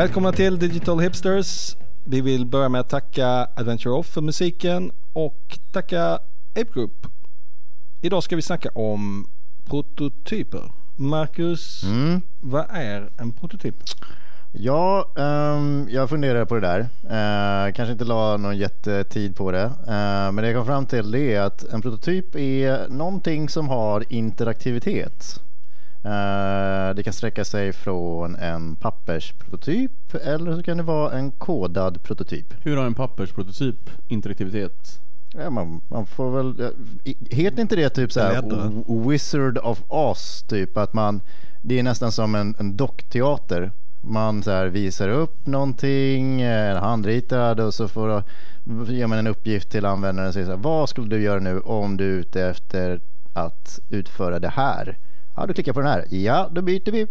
Välkomna till Digital Hipsters. Vi vill börja med att tacka Adventure Off för musiken och tacka Ape Group. Idag ska vi snacka om prototyper. Marcus, Mm. vad är en prototyp? Ja, ehm, jag funderar på det där. Eh, kanske inte la någon jättetid på det. Eh, men det jag kom fram till det är att en prototyp är någonting som har interaktivitet. Eh, det kan sträcka sig från en pappersprototyp eller så kan det vara en kodad prototyp. Hur har en pappersprototyp interaktivitet? Ja, man, man får väl, heter inte det typ så här Wizard of Oz typ att man, det är nästan som en, en dockteater. Man så här visar upp någonting, handritad och så får, ger man en uppgift till användaren och säger så här, vad skulle du göra nu om du är ute efter att utföra det här? Ja, du klickar på den här. Ja, då byter vi.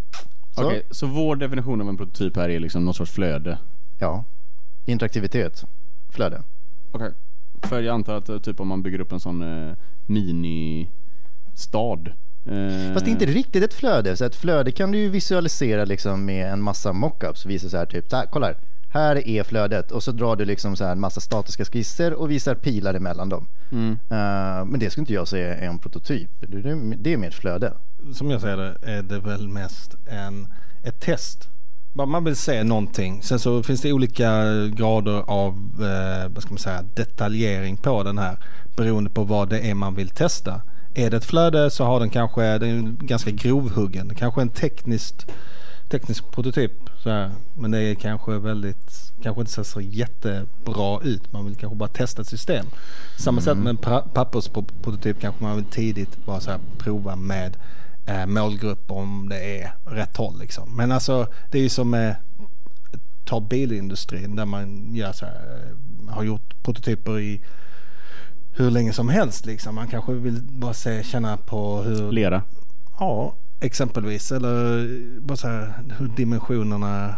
Så. Okej, så vår definition av en prototyp här är liksom någon sorts flöde? Ja, interaktivitet, flöde. Okej. För jag antar att eh, typ om man bygger upp en sån eh, mini-stad. Eh, Fast det är inte riktigt ett flöde. Så ett flöde kan du ju visualisera liksom med en massa mockups. Visa så här typ, så här, kolla här. Här är flödet och så drar du liksom så här en massa statiska skisser och visar pilar emellan dem. Mm. Eh, men det skulle inte jag säga är en prototyp. Det, är mer ett flöde. Som jag ser det är det väl mest en, ett test. Man vill se någonting. Sen så finns det olika grader av eh, vad ska man säga, detaljering på den här. Beroende på vad det är man vill testa. Är det ett flöde så har den kanske, den är ganska grovhuggen. Kanske en tekniskt, teknisk prototyp. Så här. Men det är kanske väldigt, kanske inte ser så jättebra ut. Man vill kanske bara testa ett system. Samma sätt med en pa- pappersprototyp kanske man vill tidigt bara så här prova med eh, målgrupp om det är rätt håll liksom. Men alltså det är ju som med ta bilindustrin där man gör så här, eh, har gjort prototyper i hur länge som helst liksom. Man kanske vill bara se, känna på hur Lera. Ja, exempelvis. Eller bara så här hur dimensionerna,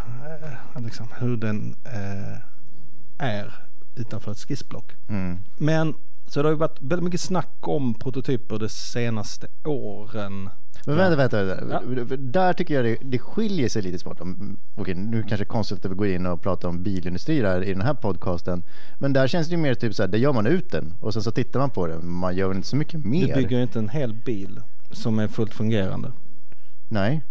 eh, liksom, hur den eh, är utanför ett skissblock. Mm. Men så det har ju varit väldigt mycket snack om prototyper de senaste åren. Men vänta, vänta, vänta. Ja. Där tycker jag det, det skiljer sig lite smart. Okej, nu kanske det är konstigt att vi går in och pratar om bilindustri där i den här podcasten. Men där känns det ju mer typ så här, där gör man ut den och sen så tittar man på den. Man gör inte så mycket Du mer. bygger ju inte en hel bil som är fullt fungerande. Nej,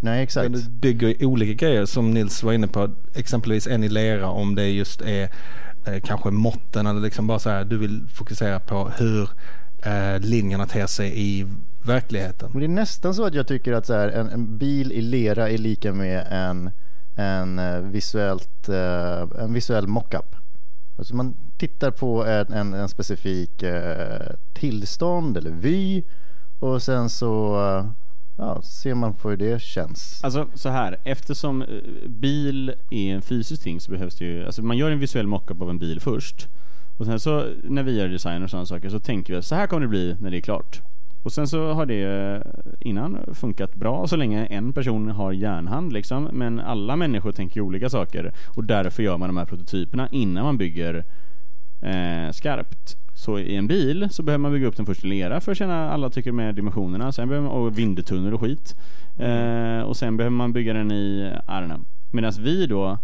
nej exakt. Du bygger olika grejer som Nils var inne på. Exempelvis en i lera om det just är eh, kanske måtten eller liksom bara så här. Du vill fokusera på hur eh, linjerna ter sig i verkligheten. Men det är nästan så att jag tycker att så här, en, en bil i lera är lika med en, en, eh, visuellt, eh, en visuell mockup. Alltså man tittar på en, en, en specifik eh, tillstånd eller vy och sen så eh, ja, ser man på hur det känns. Alltså så här, eftersom eh, bil är en fysisk ting så behövs det ju, alltså man gör en visuell mockup av en bil först. Och sen så när vi gör design och sådana saker så tänker vi att så här kommer det bli när det är klart. Och sen så har det eh, innan funkat bra så länge en person har järnhand liksom. Men alla människor tänker ju olika saker. Och därför gör man de här prototyperna innan man bygger eh, skarpt. Så i en bil så behöver man bygga upp den först i lera för att känna alla tycker med dimensionerna. Sen behöver man, och vindtunnel och skit. Eh, och sen behöver man bygga den i arnen. Medan vi då,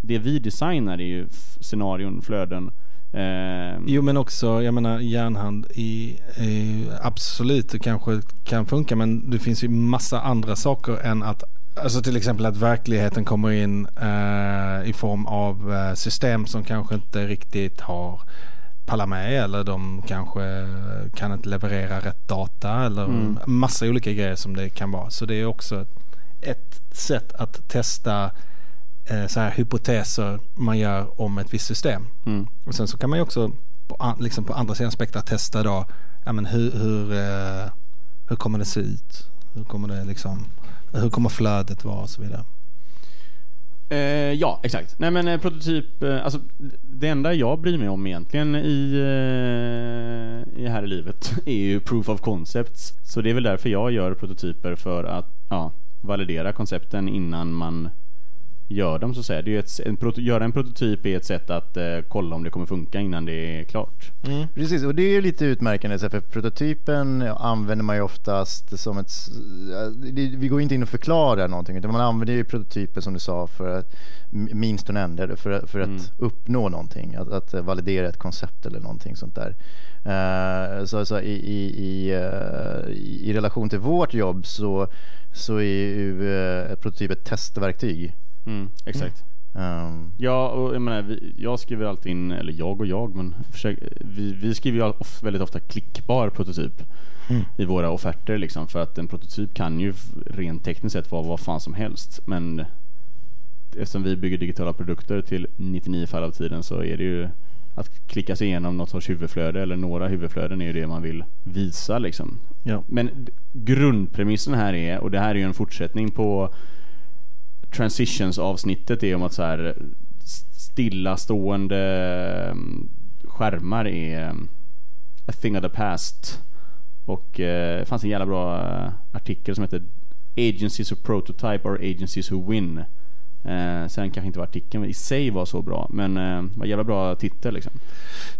det vi designar är ju scenarion, flöden. Eh, Jo men också, jag menar järnhand i, i absolut det kanske kan funka men det finns ju massa andra saker än att Alltså till exempel att verkligheten kommer in eh, i form av eh, system som kanske inte riktigt har pallar med eller de kanske kan inte leverera rätt data eller Mm. massa olika grejer som det kan vara. Så det är också ett sätt att testa eh, så här hypoteser man gör om ett visst system. mm. Och sen så kan man ju också på, liksom på andra sidan spektrat testa då, ja men hur, hur, eh, hur kommer det se ut? Hur kommer det liksom, hur kommer flödet vara och så vidare. Eh, ja, exakt. Nej men eh, prototyp, eh, alltså det enda jag bryr mig om egentligen i, eh, i här i livet är ju proof of concepts. Så det är väl därför jag gör prototyper för att ja, validera koncepten innan man gör dem så att säga. Det är ett, en, göra en prototyp är ett sätt att eh, kolla om det kommer funka innan det är klart. Mm. Precis, och det är lite utmärkande för prototypen använder man ju oftast som ett... Vi går inte in och förklarar någonting utan man använder ju prototypen som du sa för att an end, eller för, för att Mm. uppnå någonting, att, att validera ett koncept eller någonting sånt där. Eh, så så i, i, i, eh, i relation till vårt jobb så, så är ju ett prototyp ett testverktyg. Mm, exakt. Ehm, Ja, och jag menar, vi, jag skriver alltid in, eller jag och jag, men försök, vi, vi skriver ju väldigt ofta klickbar prototyp Mm. i våra offerter liksom, för att en prototyp kan ju rent tekniskt sett vara vad fan som helst, men eftersom vi bygger digitala produkter till 99 fall av tiden så är det ju att klicka sig igenom något sorts huvudflöde eller några huvudflöden är ju det man vill visa liksom. Ja. Men grundpremissen här är, och det här är ju en fortsättning på transitions avsnittet är om att så här stillastående mm, skärmar är mm, a thing of the past. Och eh, det fanns en jävla bra eh, artikel som heter Agencies who prototype or agencies who win. Eh, sen kanske inte var artikeln i sig var så bra, men eh, det var en jävla bra titel liksom.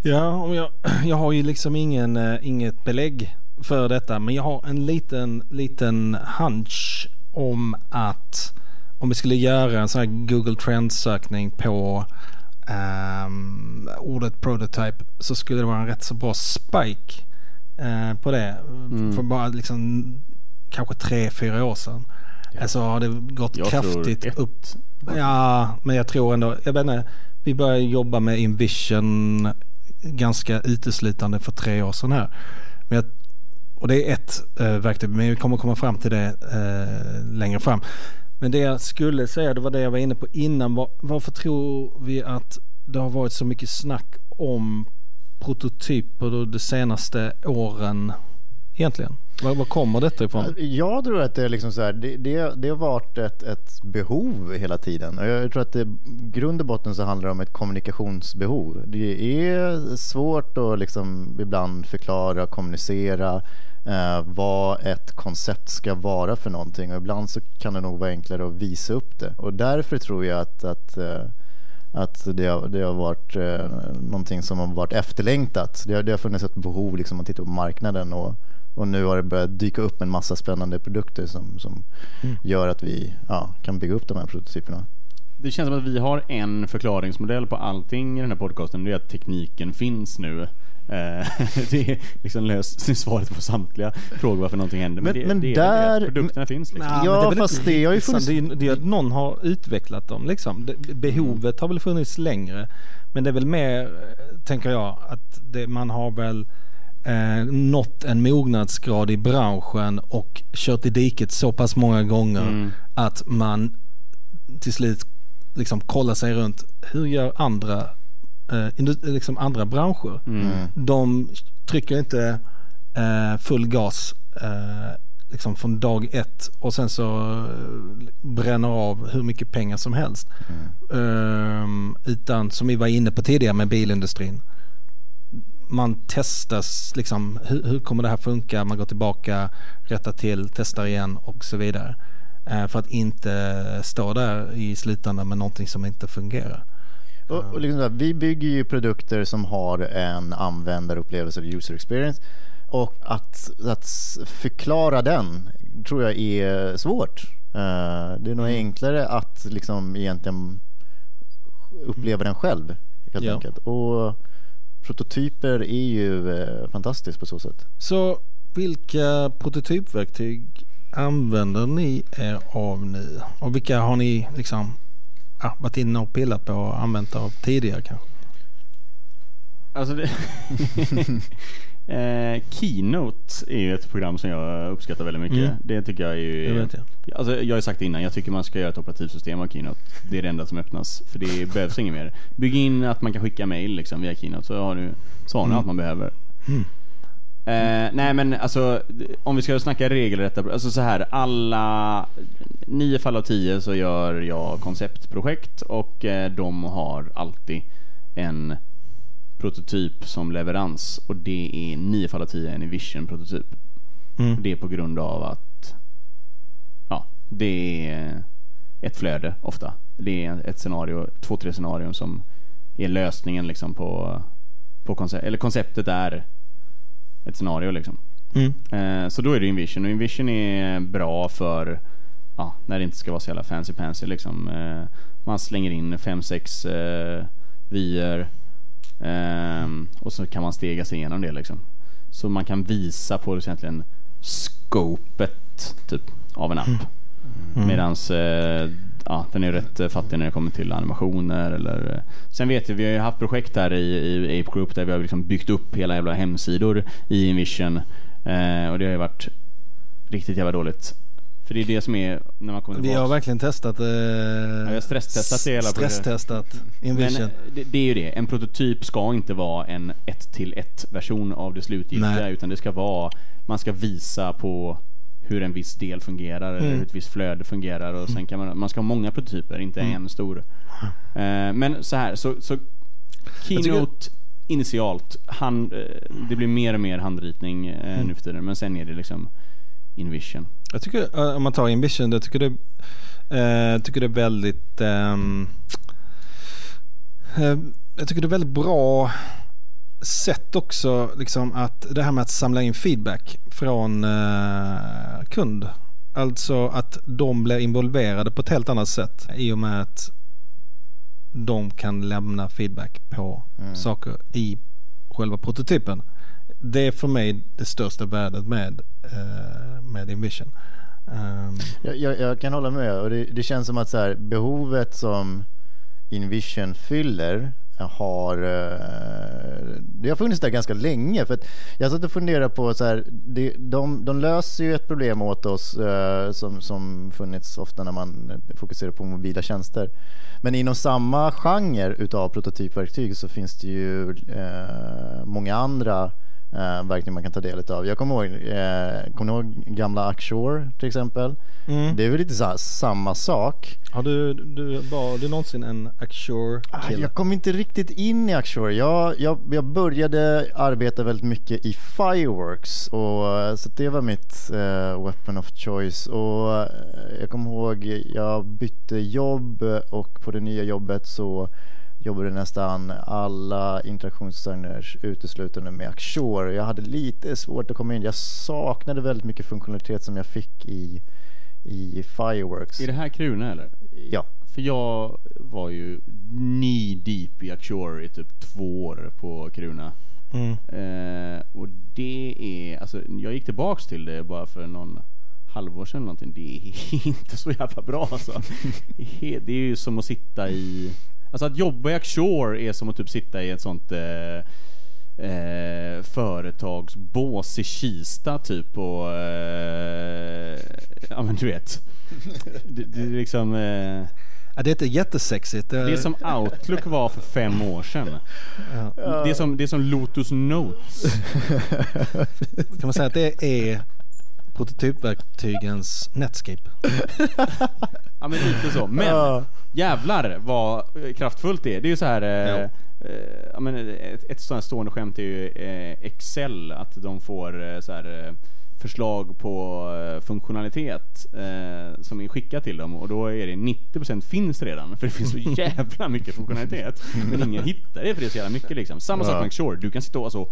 Ja, om jag, jag har ju liksom ingen, eh, inget belägg för detta men jag har en liten, liten hunch om att om vi skulle göra en sån här Google Trends-sökning på ehm, ordet prototype så skulle det vara en rätt så bra spike eh, på det. Mm. För bara liksom kanske tre, fyra år sedan. Alltså har det gått Jag kraftigt upp. Ja, men jag tror ändå, jag vet inte, vi började jobba med Invision ganska uteslutande för tre år sedan här. Men jag, och det är ett eh, verktyg, men vi kommer komma fram till det eh, längre fram. Men det jag skulle säga, det var det jag var inne på innan. Var, varför tror vi att det har varit så mycket snack om prototyper de senaste åren egentligen? Var, var kommer detta ifrån? Jag tror att det är liksom så här, det, det, det har varit ett, ett behov hela tiden. Och jag tror att det, i grund och botten så handlar det om ett kommunikationsbehov. Det är svårt att liksom ibland förklara och kommunicera eh, vad ett koncept ska vara för någonting. Och ibland så kan det nog vara enklare att visa upp det. Och därför tror jag att, att eh, att det har, det har varit eh, någonting som har varit efterlängtat. Det har, det har funnits ett behov liksom att titta på marknaden och, och nu har det börjat dyka upp en massa spännande produkter som, som Mm. gör att vi ja, kan bygga upp de här prototyperna. Det känns som att vi har en förklaringsmodell på allting i den här podcasten. Det är att tekniken finns nu. Eh, det är liksom löst svaret på samtliga frågor varför någonting händer. Men, Men- det, men det är väl det, där- produkterna finns liksom. Nej, Ja, men väl fast det har ju funnits- Det är, det är att någon har utvecklat dem liksom. Det, behovet har väl funnits längre. Men det är väl mer, tänker jag, att det, man har väl eh, nått en mognadsgrad i branschen och kört i diket så pass många gånger Mm. att man till slut liksom kollar sig runt. Hur gör andra, eh, indus- liksom andra branscher? Mm. De trycker inte eh, full gas eh, liksom från dag ett och sen så eh, bränner av hur mycket pengar som helst. Ehm, utan som vi var inne på tidigare med bilindustrin. Man testas liksom, hur, hur kommer det här funka? Man går tillbaka, rättar till, testar igen och så vidare. Eh, för att inte stå där i slutändan med någonting som inte fungerar. Och, och liksom vi bygger ju produkter som har en användarupplevelse, user experience. Och att, att förklara den tror jag är svårt. Eh, det är nog enklare att liksom egentligen uppleva den själv helt Ja. enkelt. Och prototyper är ju eh, fantastiskt på så sätt. Så vilka prototypverktyg använder ni er av nu? Och vilka har ni liksom ja, varit inne och pillat på och använt av tidigare kanske? Alltså det eh, Keynote är ju ett program som jag uppskattar väldigt mycket. Mm. Det tycker jag är ju... Det vet jag. Alltså, jag har sagt det innan, jag tycker man ska göra ett operativsystem av Keynote. Det är det enda som öppnas, för det behövs inget mer. Bygg in att man kan skicka mail liksom via Keynote, så har du, så har Mm. allt man behöver. Mm. Eh, nej men alltså, om vi ska snacka regelrätta, alltså så här, alla, nio fall av tio så gör jag konceptprojekt och eh, de har alltid en prototyp som leverans och det är nio fall av tio en ett flöde ofta. Det är ett scenario, två, tre scenarion som är lösningen liksom på, på koncept, eller konceptet är ett scenario liksom. Mm. Eh, så då är det Invision och Invision är bra för ja, när det inte ska vara så jävla fancy pansy liksom. Eh, man slänger in fem sex eh, vyer ehm, och så kan man stega sig igenom det liksom. Så man kan visa på egentligen scopet typ av en app. Mm. Medans eh, ja, den är rätt eh, fattig när det kommer till animationer eller... Sen vet vi, vi har ju haft projekt här i, i Ape Group där vi har liksom byggt upp hela jävla hemsidor i Invision. Eh, och det har ju varit riktigt jävla dåligt. För det är det som är när man kommer Vi tillbaka. har verkligen testat eh, vi har stresstestat det hela. Stresstestat Invision. Men eh, det, det är ju det, en prototyp ska inte vara en 1 till 1 version av det slutgiltiga Nej. utan det ska vara, man ska visa på hur en viss del fungerar eller Mm. hur ett visst flöde fungerar och sen kan man, man ska ha många prototyper, inte Mm. en stor. Eh, men så här, så, så Keynote initialt, hand, eh, det blir mer och mer handritning eh, Mm. nu för tiden men sen är det liksom Invision. Jag tycker, eh, om man tar Invision, jag tycker det, eh, tycker det är väldigt ehm, eh, Jag tycker det är väldigt bra sätt också liksom att det här med att samla in feedback från eh, kund. Alltså att de blir involverade på ett helt annat sätt i och med att de kan lämna feedback på saker i själva prototypen. Det är för mig det största värdet med, eh, med Invision. Um. Jag, jag, jag kan hålla med och det, det känns som att så här, behovet som Invision fyller har, eh, det har funnits där ganska länge. För att jag satt och funderade på så här, de, de löser ju ett problem åt oss eh, som, som funnits ofta när man fokuserar på mobila tjänster. Men inom samma genre utav prototypverktyg så finns det ju många andra eh, verktyg man kan ta del av. Jag kommer ihåg, eh, kommer ihåg gamla Axure till exempel? Mm. Det är väl lite så samma sak. Har du, du, var du någonsin en Axure Ah? Jag kom inte riktigt in i Axure. Jag, jag, jag började arbeta väldigt mycket i Fireworks och, eh, så det var mitt eh, weapon of choice. Och eh, jag kommer ihåg, jag bytte jobb och på det nya jobbet så jobbade nästan alla interaktionsdesigners uteslutande med Axure. Jag hade lite svårt att komma in. Jag saknade väldigt mycket funktionalitet som jag fick i, i Fireworks. Är det här Kruna eller? Ja. För jag var ju knee deep i Axure i typ två år på Kruna. Mm. Eh, och det är, alltså jag gick tillbaks till det bara för någon halvår sedan eller någonting. Det är inte så jävla bra alltså. Det är ju som att sitta i, alltså att jobba i Axure är som att typ sitta i ett sånt eh, eh, företagsbås i Kista typ och eh, ja men du vet. Det, det är liksom eh, Ja, det är inte jättesexigt. det är som Outlook var för fem år sedan. ja. Det är som, det är som Lotus Notes. Kan man säga att det är prototypverktygens Netscape? Ja men lite så. Men Ja. Jävlar vad eh, kraftfullt det är. Det är ju så här. Eh, eh, ja, men ett, ett sånt här stående skämt är ju eh, Excel. Att de får eh, så här, eh, förslag på eh, funktionalitet eh, som är skickat till dem och då är det 90% finns redan för det finns så jävla mycket funktionalitet. Men ingen hittar det för det är så jävla mycket liksom. Samma sak Ja. med Sure. Du kan sitta och alltså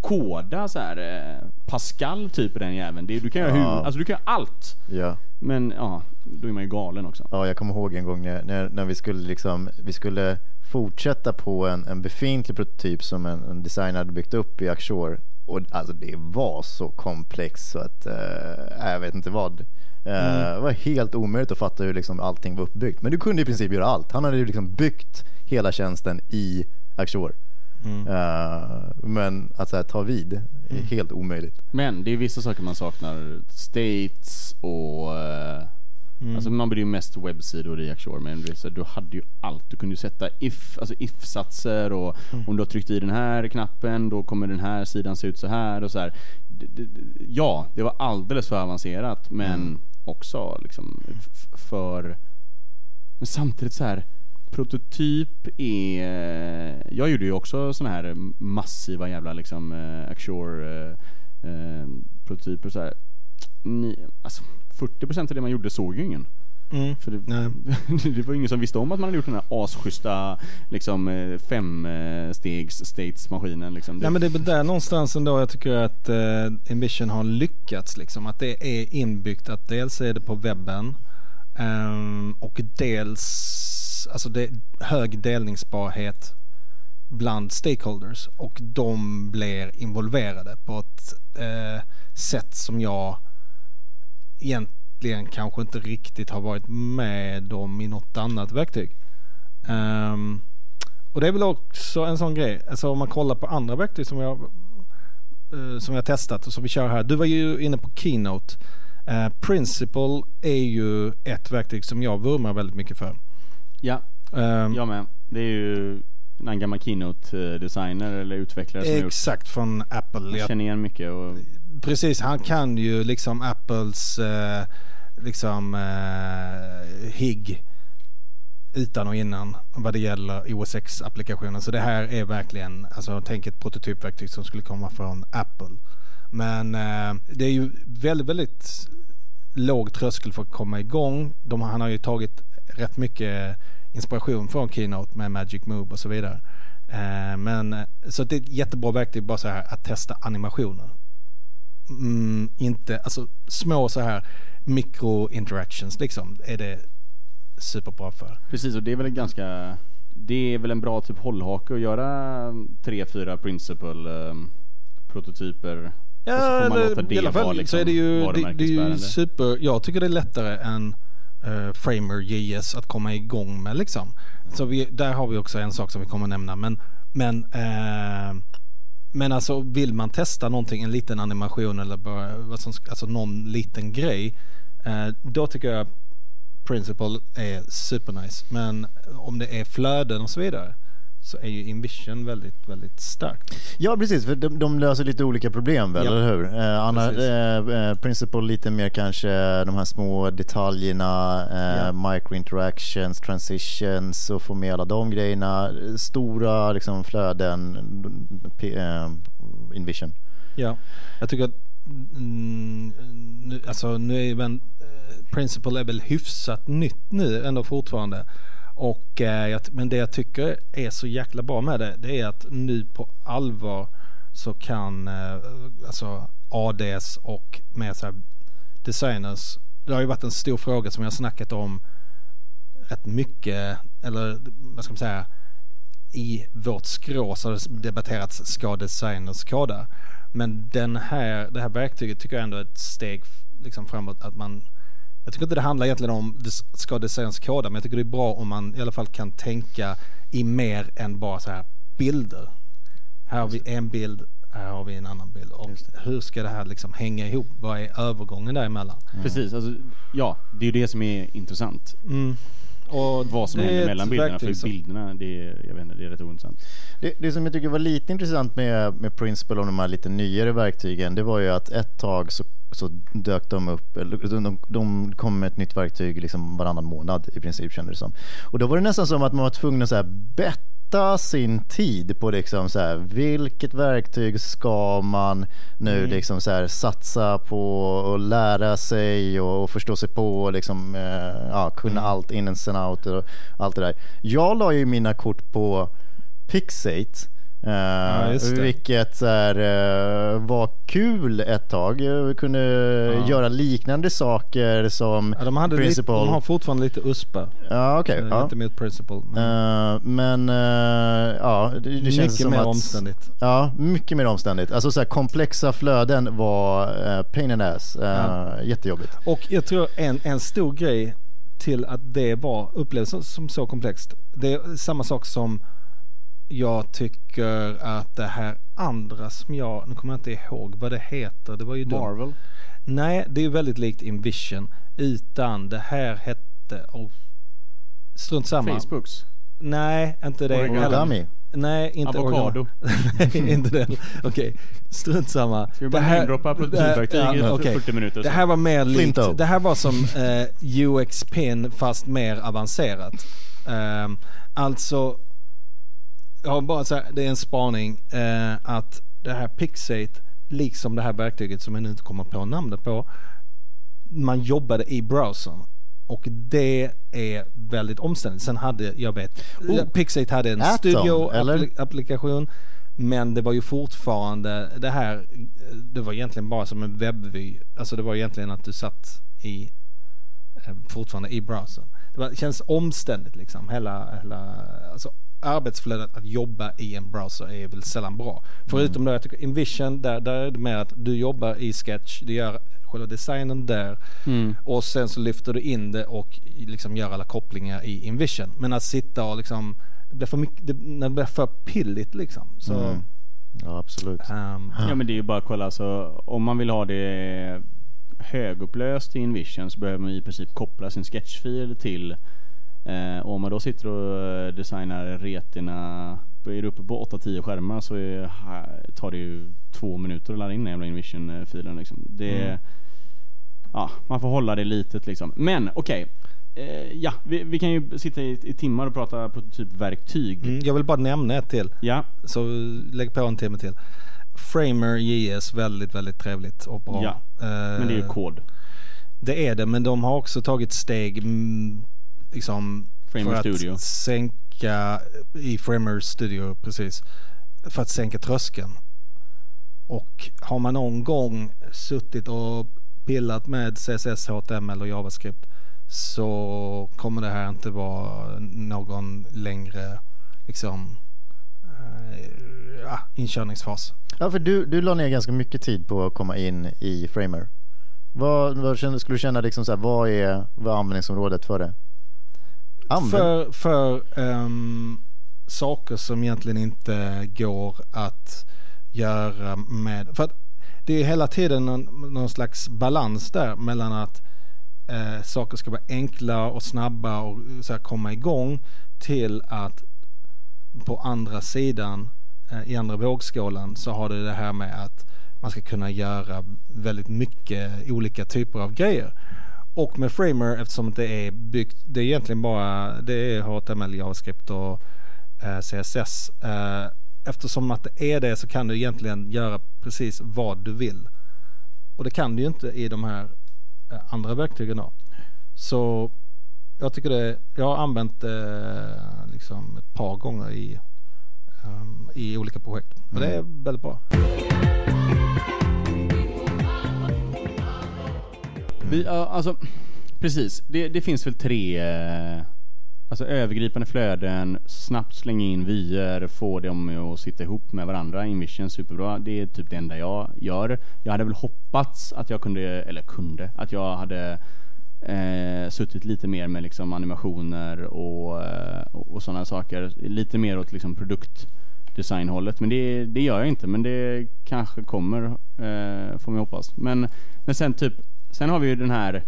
koda så här eh, Pascal typ i den jäveln. Du kan göra Ja. hur, alltså du kan göra allt. Ja. Men ja, då är man ju galen också. Ja, jag kommer ihåg en gång när, när, när vi skulle liksom, vi skulle fortsätta på en, en befintlig prototyp som en, en designer hade byggt upp i Axure. Och alltså det var så komplext så att, eh, jag vet inte vad. Eh, Det var helt omöjligt att fatta hur liksom allting var uppbyggt. Men du kunde i princip göra allt. Han hade ju liksom byggt hela tjänsten i Axure. Eh, men att här, ta vid är helt omöjligt. Men det är vissa saker man saknar. States och... eh, Alltså man blir ju mest webbsidor i Axure men du hade ju allt. Du kunde ju sätta if, alltså if-satser och om du har tryckt i den här knappen då kommer den här sidan se ut så här och så här. Ja, det var alldeles för avancerat men också liksom för... Men samtidigt så här prototyp är... Jag gjorde ju också såna här massiva jävla liksom eh, Axure eh, eh, prototyper så här. Ni, alltså 40% av det man gjorde såg ju ingen. Mm. För det, Nej. det var ingen som visste om att man hade gjort den här asschyssta liksom, eh, femstegs states-maskinen. Liksom. Nej men det är där någonstans ändå jag tycker att eh, Envision har lyckats liksom. Att det är inbyggt att dels är det på webben ehm, och dels alltså det är hög delningsbarhet bland stakeholders och de blir involverade på ett eh, sätt som jag egentligen kanske inte riktigt har varit med om i något annat verktyg. Ehm, och det är väl också en sån grej. Alltså om man kollar på andra verktyg som jag, eh, som jag testat och som vi kör här. Du var ju inne på Keynote. Eh, Principle är ju ett verktyg som jag vurmar väldigt mycket för. ja, Ehm, jag med. Det är ju en gammal keynote-designer eller utvecklare som har gjort. exakt från Apple. Jag, känner igen mycket och precis, han kan ju liksom Apples eh, liksom eh, HIG utan och innan vad det gäller OS X-applikationen. Så det här är verkligen, alltså tänk ett prototypverktyg som skulle komma från Apple. Men eh, det är ju väldigt, väldigt låg tröskel för att komma igång. De, han har ju tagit rätt mycket inspiration från Keynote med Magic Move och så vidare. Eh, men, så det är ett jättebra verktyg bara så här att testa animationer. Mm, inte, alltså små så här mikro-interactions liksom är det superbra för. Precis, och det är väl en ganska... Det är väl en bra typ hållhake att göra tre, fyra principle ehm, prototyper. och så får man låta det i alla fall vara så liksom är det ju, det, det är ju super, jag tycker det är lättare än uh, Framer JS att komma igång med liksom. Så vi, där har vi också en sak som vi kommer nämna men, men eh, men alltså vill man testa någonting, en liten animation eller bara vad som, alltså någon liten grej. Eh, då tycker jag Principle är supernice. Men om det är flöden och så vidare så är ju Invision väldigt, väldigt starkt. Ja precis, för de, de löser lite olika problem väl, Ja. eller hur? Eh, Anna, eh, eh, Principle lite mer kanske de här små detaljerna, eh, Ja. micro-interactions, transitions och få med alla de grejerna. Stora liksom flöden, p- eh, Invision. Ja, jag tycker att mm, nu, alltså nu är väl eh, Principle är väl hyfsat nytt nu ändå fortfarande. Och, eh, jag, men det jag tycker är så jäkla bra med det, det är att nu på allvar så kan eh, alltså ADs och med så här designers, det har ju varit en stor fråga som jag har snackat om rätt mycket, eller vad ska man säga, i vårt skrå så har det debatterats ska designers koda. Men den här, det här verktyget tycker jag ändå är ett steg liksom framåt att man jag tycker inte det handlar egentligen om des- ska designers koda men jag tycker det är bra om man i alla fall kan tänka i mer än bara så här bilder. Här har vi en bild, här har vi en annan bild och hur ska det här liksom hänga ihop? Vad är övergången däremellan? Precis, alltså, ja, det är ju det som är intressant. Mm. Och Vad som händer mellan bilderna, för som- bilderna, det är, jag vet inte, det är rätt ointressant. Det, det som jag tycker var lite intressant med, med Principle och de här lite nyare verktygen det var ju att ett tag så, så dök de upp, eller de, de kom med ett nytt verktyg liksom varannan månad i princip kändes det som. Och då var det nästan som att man var tvungen att så här betta sin tid på liksom så här, vilket verktyg ska man nu liksom så här satsa på och lära sig och, och förstå sig på och liksom, eh, ja, kunna allt in and out och allt det där. Jag la ju mina kort på Pixate. Eh, just det. vilket är, eh, var kul ett tag. Jag kunde göra liknande saker som Ja, de, hade lite, Principle. de har fortfarande lite USPA. Ja, okej. eh, ja. Inte mot Principle. Men Eh, eh, ja, det, det känns mycket som mer att... omständigt. Ja, mycket mer omständigt. Alltså så här, komplexa flöden var uh, pain in ass. Uh, Ja. Jättejobbigt. Och jag tror en, en stor grej till att det var upplevs som, som så komplext. Det är samma sak som jag tycker att det här andra som jag, nu kommer jag inte ihåg vad det heter. Det var ju. Marvel. Nej, det är ju väldigt likt Invision. Utan det här hette, oh, strunt samma. Facebooks. Nej, inte det. Origami. Nej, inte Avokado. Nej, inte den. Okej, strunt samma. Ska vi bara namedroppa prototypverktyg i ja, okej. 40 minuter? Det här var mer likt, det här var som eh, UX-pin fast mer avancerat. Ehm, alltså, har bara så här, det är en spaning eh, att det här Pixate, liksom det här verktyget som jag nu inte kommer på namnet på, man jobbade i browsern. Och det är väldigt omständigt. Sen hade, jag vet, Oh. Pixate hade en Atom, studio-applikation. Men det var ju fortfarande det här, det var egentligen bara som en webbvy. Alltså det var egentligen att du satt i, eh, fortfarande i browsern. Det, var, det känns omständigt liksom. Hela, hela alltså arbetsflödet att jobba i en browser är väl sällan bra. Förutom då jag tycker Invision, där, där är det mer att du jobbar i Sketch, du gör själva designen där och sen så lyfter du in det och liksom gör alla kopplingar i Invision. Men att sitta och liksom, det blir för mycket, det, när det blir för pilligt liksom. Så, Mm. Ja, absolut. ehm, Ja men det är ju bara att kolla alltså, om man vill ha det högupplöst i Invision så behöver man i princip koppla sin sketchfil till eh, om man då sitter och eh, designar retina är du uppe på 8-10 skärmar så är, tar det ju två minuter att ladda in den jävla Invision-filen liksom. Det, Mm. Ja, man får hålla det litet liksom. Men okej. Eh, ja, vi, vi kan ju sitta i, i timmar och prata prototypverktyg. mm, jag vill bara nämna ett till. Ja, Så lägg på en timme till. Framer JS, väldigt, väldigt trevligt och bra. Ja, men det är ju Eh, kod. Det är det, men de har också tagit steg liksom Framer för Studio. att sänka i Framer Studio, precis. För att sänka tröskeln. Och har man någon gång suttit och pillat med CSS, HTML och JavaScript så kommer det här inte vara någon längre liksom eh, ja, inkörningsfas. Ja, för du, du la ner ganska mycket tid på att komma in i Framer. Vad, vad skulle du känna liksom så här, vad är, vad är användningsområdet för det? Använd... För, för um, saker som egentligen inte går att göra med... För att det är hela tiden någon, någon slags balans där mellan att eh, saker ska vara enkla och snabba och så här, komma igång till att på andra sidan, eh, i andra vågskålen så har det det här med att man ska kunna göra väldigt mycket olika typer av grejer. Och med Framer eftersom det är byggt, det är egentligen bara det är HTML, JavaScript och eh, CSS. Eh, eftersom att det är det så kan du egentligen göra precis vad du vill. Och det kan du ju inte i de här eh, andra verktygen då. Så jag tycker det, jag har använt det liksom ett par gånger i, ehm, i olika projekt. Och det är väldigt bra. Vi, ja, alltså, precis. Det, det finns väl tre eh, alltså, övergripande flöden, snabbt slänga in vyer, få dem att sitta ihop med varandra. Invision superbra. Det är typ det enda jag gör. Jag hade väl hoppats att jag kunde, eller kunde, att jag hade eh, suttit lite mer med liksom animationer och, eh, och, och sådana saker. Lite mer åt liksom produktdesignhållet. Men det, det gör jag inte. Men det kanske kommer, eh, får man hoppas. Men, men sen typ, sen har vi ju den här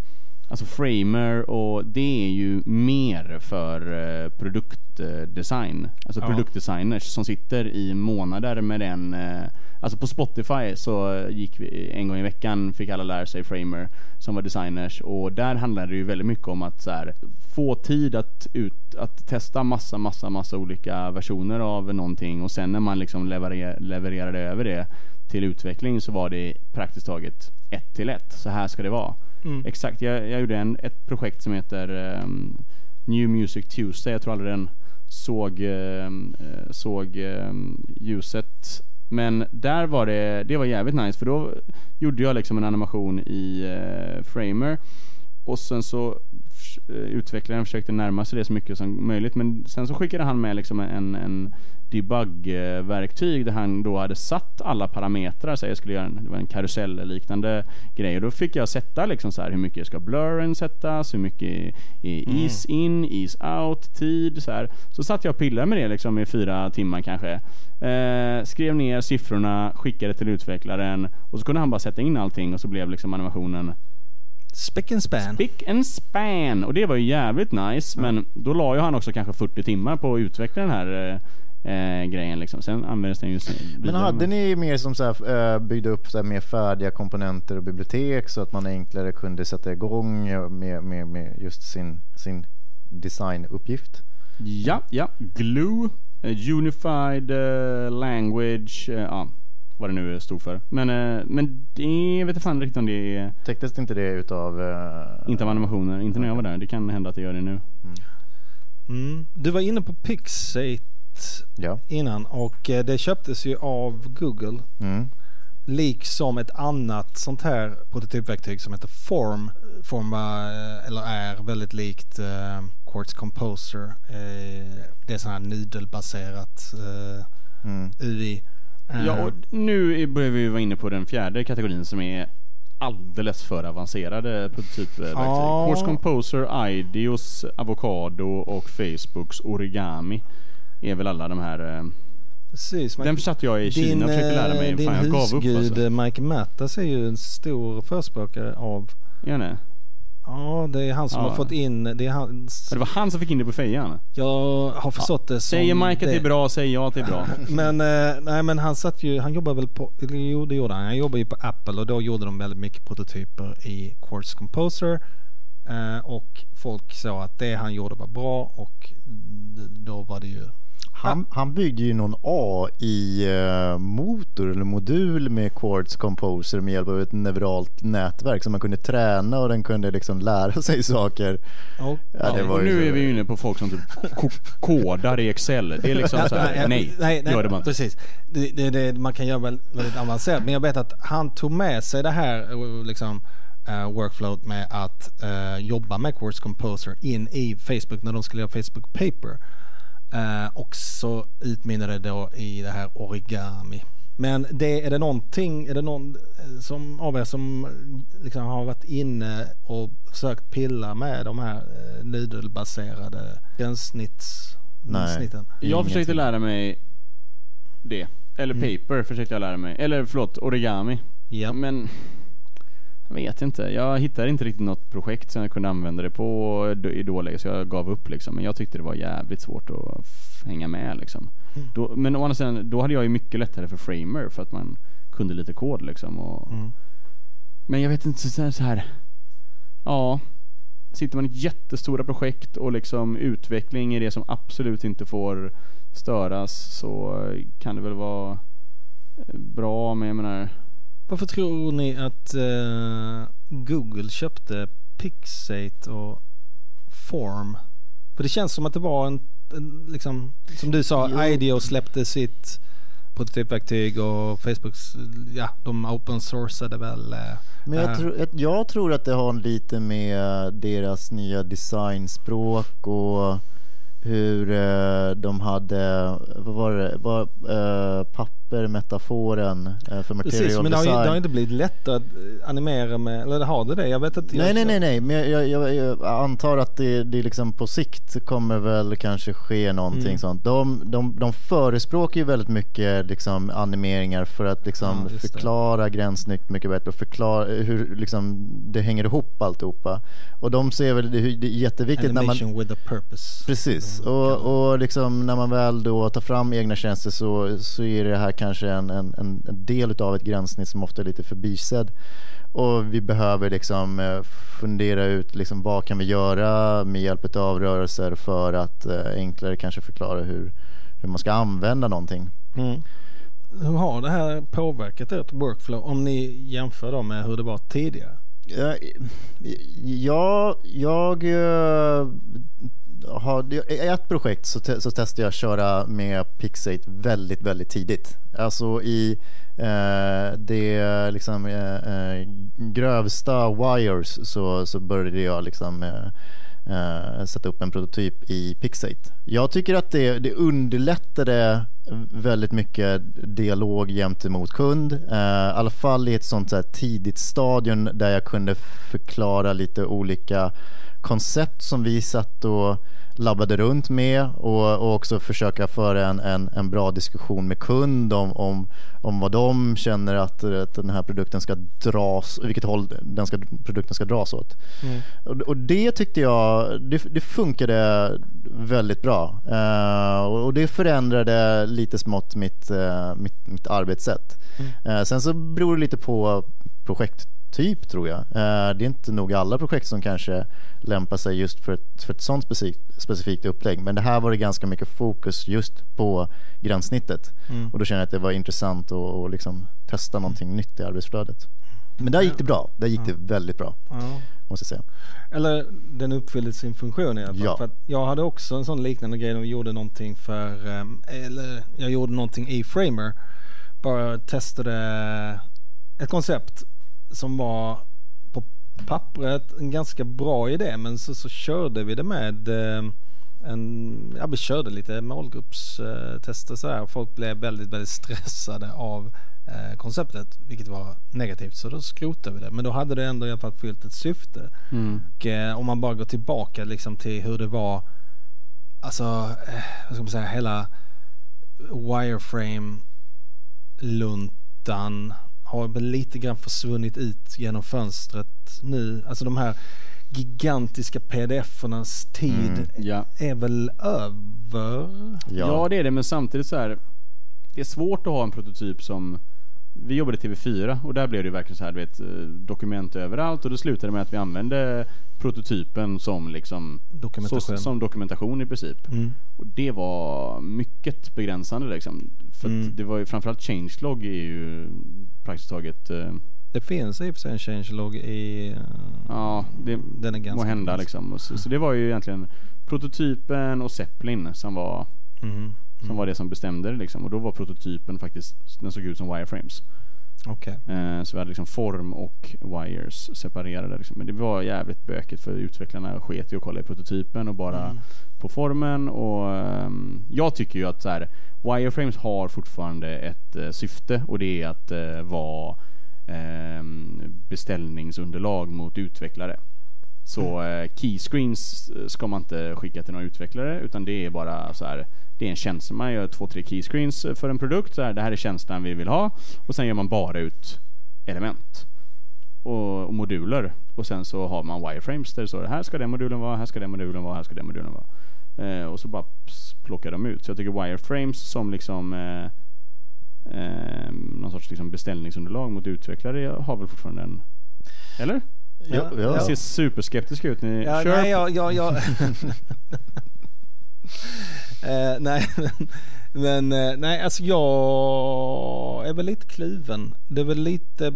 Alltså Framer och det är ju mer för eh, produktdesign. Alltså Ja. produktdesigners som sitter i månader med den. Eh, alltså på Spotify så gick vi en gång i veckan fick alla lära sig Framer som var designers och där handlade det ju väldigt mycket om att så här, få tid att, ut, att testa massa, massa, massa olika versioner av någonting och sen när man liksom leverer, levererade över det till utveckling så var det praktiskt taget ett till ett. Så här ska det vara. Mm. Exakt, jag, jag gjorde en, ett projekt som heter ehm, New Music Tuesday. Jag tror aldrig den såg, eh, såg ehm, ljuset. Men där var det, det var jävligt nice för då gjorde jag liksom en animation i eh, Framer och sen så eh, utvecklaren försökte närma sig det så mycket som möjligt men sen så skickade han med liksom en, en debug-verktyg där han då hade satt alla parametrar, så jag skulle göra en, det var en karusell-liknande grej och då fick jag sätta liksom så här hur mycket ska blurren sättas, hur mycket är ease in, ease out, tid så här. Så satt jag och pillade med det liksom i fyra timmar kanske. Eh, skrev ner siffrorna, skickade till utvecklaren och så kunde han bara sätta in allting och så blev liksom animationen Spick and span. Spick and span! Och det var ju jävligt nice, men då la ju han också kanske 40 timmar på att utveckla den här eh, eh, grejen liksom. Sen användes den ju Men hade ni mer som så här, eh, byggde upp så här mer färdiga komponenter och bibliotek så att man enklare kunde sätta igång med, med, med just sin, sin designuppgift? Ja, ja. Glue, eh, Unified Language, ja. Vad det nu stod för. Men, eh, men det jag vet jag fan riktigt om det är, Täcktes inte det utav... eh, inte av animationer, inte när jag var där. Det kan hända att det gör det nu. Mm. Du var inne på Pixate Ja. innan och eh, det köptes ju av Google. Mm. Liksom ett annat sånt här prototypverktyg som heter Form. Form var, eh, eller är väldigt likt eh, Quartz Composer. Eh, det är sån här nudelbaserat eh, Mm. UI. Eh, Ja, och nu är- börjar vi vara inne på den fjärde kategorin som är alldeles för avancerade prototypverktyg. Ja. Quartz Composer, Ideos, Avocado och Facebooks Origami är väl alla de här. eh, precis, men Den försatte jag i Kina och försökte lära mig. eh, din Fan, jag gav upp alltså. eh, Mike Mattas är ju en stor förespråkare av det? Ja, det är han som Ja. har fått in, det är hans, Ja, Det var han som fick in det på fejan. jag har förstått det som Säger Mike att det är bra, säger jag att det är bra. Men, eh, nej men han satt ju, han jobbar väl på, jo det gjorde han, han jobbar ju på Apple och då gjorde de väldigt mycket prototyper i Quartz Composer. Eh, och folk sa att det han gjorde var bra och då var det ju Han, han byggde ju någon AI-motor eller modul med Quartz Composer med hjälp av ett neuralt nätverk som man kunde träna och den kunde liksom lära sig saker. och, Ja, det var och ju nu så- är vi ju inne på folk som typ ko- kodar i Excel. Det är liksom så här, nej, nej, nej gör det inte. precis. Det, det, det, man kan göra väldigt, avancerat. Men jag vet att han tog med sig det här eh, liksom, uh, workflowet med att eh, jobba med Quartz Composer in i Facebook när de skulle göra Facebook Paper. Eh, och så utmynnade det då i det här origami. Men det, är det någonting, är det någon eh, som, av er som eh, liksom har varit inne och försökt pilla med de här eh, nudelbaserade gränssnitts, Nej. snitten? Jag försökte lära mig det. Eller paper försökte jag lära mig. Eller förlåt, origami. Ja. Men jag vet inte. Jag hittade inte riktigt något projekt som jag kunde använda det på i dåläge så jag gav upp liksom. Men jag tyckte det var jävligt svårt att hänga med liksom. Mm. Då, men å andra sidan, då hade jag ju mycket lättare för Framer för att man kunde lite kod liksom. Och, Mm. Men jag vet inte, så här, så här. Ja. Sitter man i jättestora projekt och liksom utveckling är det som absolut inte får störas så kan det väl vara eh, bra men jag menar Varför tror ni att eh, Google köpte Pixate och Form? För det känns som att det var en, en liksom, som du sa, Jo. IDEO släppte sitt prototypverktyg och Facebooks, ja, de open sourcade väl. eh, Men jag, tror- jag, tror att det har lite med deras nya designspråk och hur eh, de hade, vad var det, vad, eh, papper-metaforen eh, för material Precis, men det har, ju, design. det har inte blivit lättare att eh, animera med, eller har det det? Jag vet inte. Nej, nej, nej, nej, men jag, jag, jag antar att det, det liksom på sikt kommer väl kanske ske någonting Mm. sånt. De, de, de förespråkar ju väldigt mycket liksom animeringar för att liksom Ja, det. förklara gränssnitt mycket bättre och förklara hur liksom det hänger ihop alltihopa. Och de ser väl det, det är jätteviktigt när man Animation with a purpose. Precis, Mm, och, och liksom när man väl då tar fram egna tjänster så, så är det här kanske en, en, en del av ett gränssnitt som ofta är lite förbisedd. Och vi behöver liksom eh, fundera ut liksom vad kan vi göra med hjälp av rörelser för att eh, enklare kanske förklara hur, hur man ska använda någonting. Mm. Hur har det här påverkat ert workflow om ni jämför då med hur det var tidigare? Ja, jag, jag eh, har, i ett projekt så, te, så testade jag att köra med Pixate väldigt, väldigt tidigt. Alltså i eh, det liksom eh, eh, grövsta wires så, så började jag liksom eh, eh, sätta upp en prototyp i Pixate. Jag tycker att det, det underlättade väldigt mycket dialog gentemot kund. Eh, I alla fall i ett sånt så här tidigt stadium där jag kunde förklara lite olika koncept som vi satt och labbade runt med och, och också försöka föra en, en, en bra diskussion med kund om, om, om vad de känner att, att den här produkten ska dras, vilket håll den ska, produkten ska dras åt. Mm. Och, och det tyckte jag, det, det funkade väldigt bra. Eh, och, det förändrade lite smått mitt, eh, mitt, mitt arbetssätt. Mm. Eh, sen så beror det lite på typ tror jag. Eh, det är inte nog alla projekt som kanske lämpar sig just för ett, för ett sånt specifikt, specifikt upplägg. Men det här var det ganska mycket fokus just på gränssnittet. Mm. Och då kände jag att det var intressant att, att liksom testa någonting nytt i arbetsflödet. Men där gick det bra. Där gick det väldigt bra, Ja. måste jag säga. Eller den uppfyllde sin funktion i alla fall. Ja. För jag hade också en sån liknande grej vi gjorde någonting för, ehm, eller jag gjorde någonting i Framer. Bara testade ett koncept som var på pappret en ganska bra idé men så, så körde vi det med ehm, en, ja vi körde lite målgruppstester så här. Folk blev väldigt, väldigt stressade av eh, konceptet vilket var negativt så då skrotade vi det. Men då hade det ändå i alla fall fyllt ett syfte. Mm. Och eh, om man bara går tillbaka liksom till hur det var, alltså, eh, vad ska man säga, hela wireframe-luntan har väl lite grann försvunnit ut genom fönstret nu. Alltså de här gigantiska pdf-ernas tid Mm, Ja. är väl över. Ja. det är det, men samtidigt så här. Det är svårt att ha en prototyp som vi jobbade i TV4 och där blev det verkligen så här, du vet, eh, dokument överallt och det slutade med att vi använde prototypen som liksom Dokumentation. Så, som dokumentation i princip. Mm. Och det var mycket begränsande liksom. För Mm. det var ju framförallt changelog är ju praktiskt taget eh, Det finns i och för sig en changelog i... eh, Ja, det den är ganska må hända liksom. Så, så det var ju egentligen prototypen och Zeppelin som var, Som var det som bestämde det liksom. Och då var prototypen faktiskt, den såg ut som wireframes. Okej. Eh, så vi hade liksom form och wires separerade liksom. Men det var jävligt bökigt för utvecklarna sket i att kolla i prototypen och bara Mm. på formen och ehm, jag tycker ju att så här, wireframes har fortfarande ett eh, syfte och det är att eh, vara ehm, beställningsunderlag mot utvecklare. Så eh, keyscreens eh, ska man inte skicka till några utvecklare utan det är bara så här det är en tjänst. Man gör två, tre keyscreens eh, för en produkt. Så här, det här är tjänsten vi vill ha. Och sen gör man bara ut element och, och moduler. Och sen så har man wireframes där det står här ska den modulen vara, här ska den modulen vara, här ska den modulen vara. Eh, och så bara plockar de ut. Så jag tycker wireframes som liksom eh, eh, någon sorts liksom beställningsunderlag mot utvecklare har väl fortfarande en... Eller? Ja, Ja, ja. Jag ja. ser superskeptisk ut. Ni, Ja, kör nej, jag... jag, jag eh, nej, men, men eh, nej, alltså jag är väl lite kluven. Det är väl lite...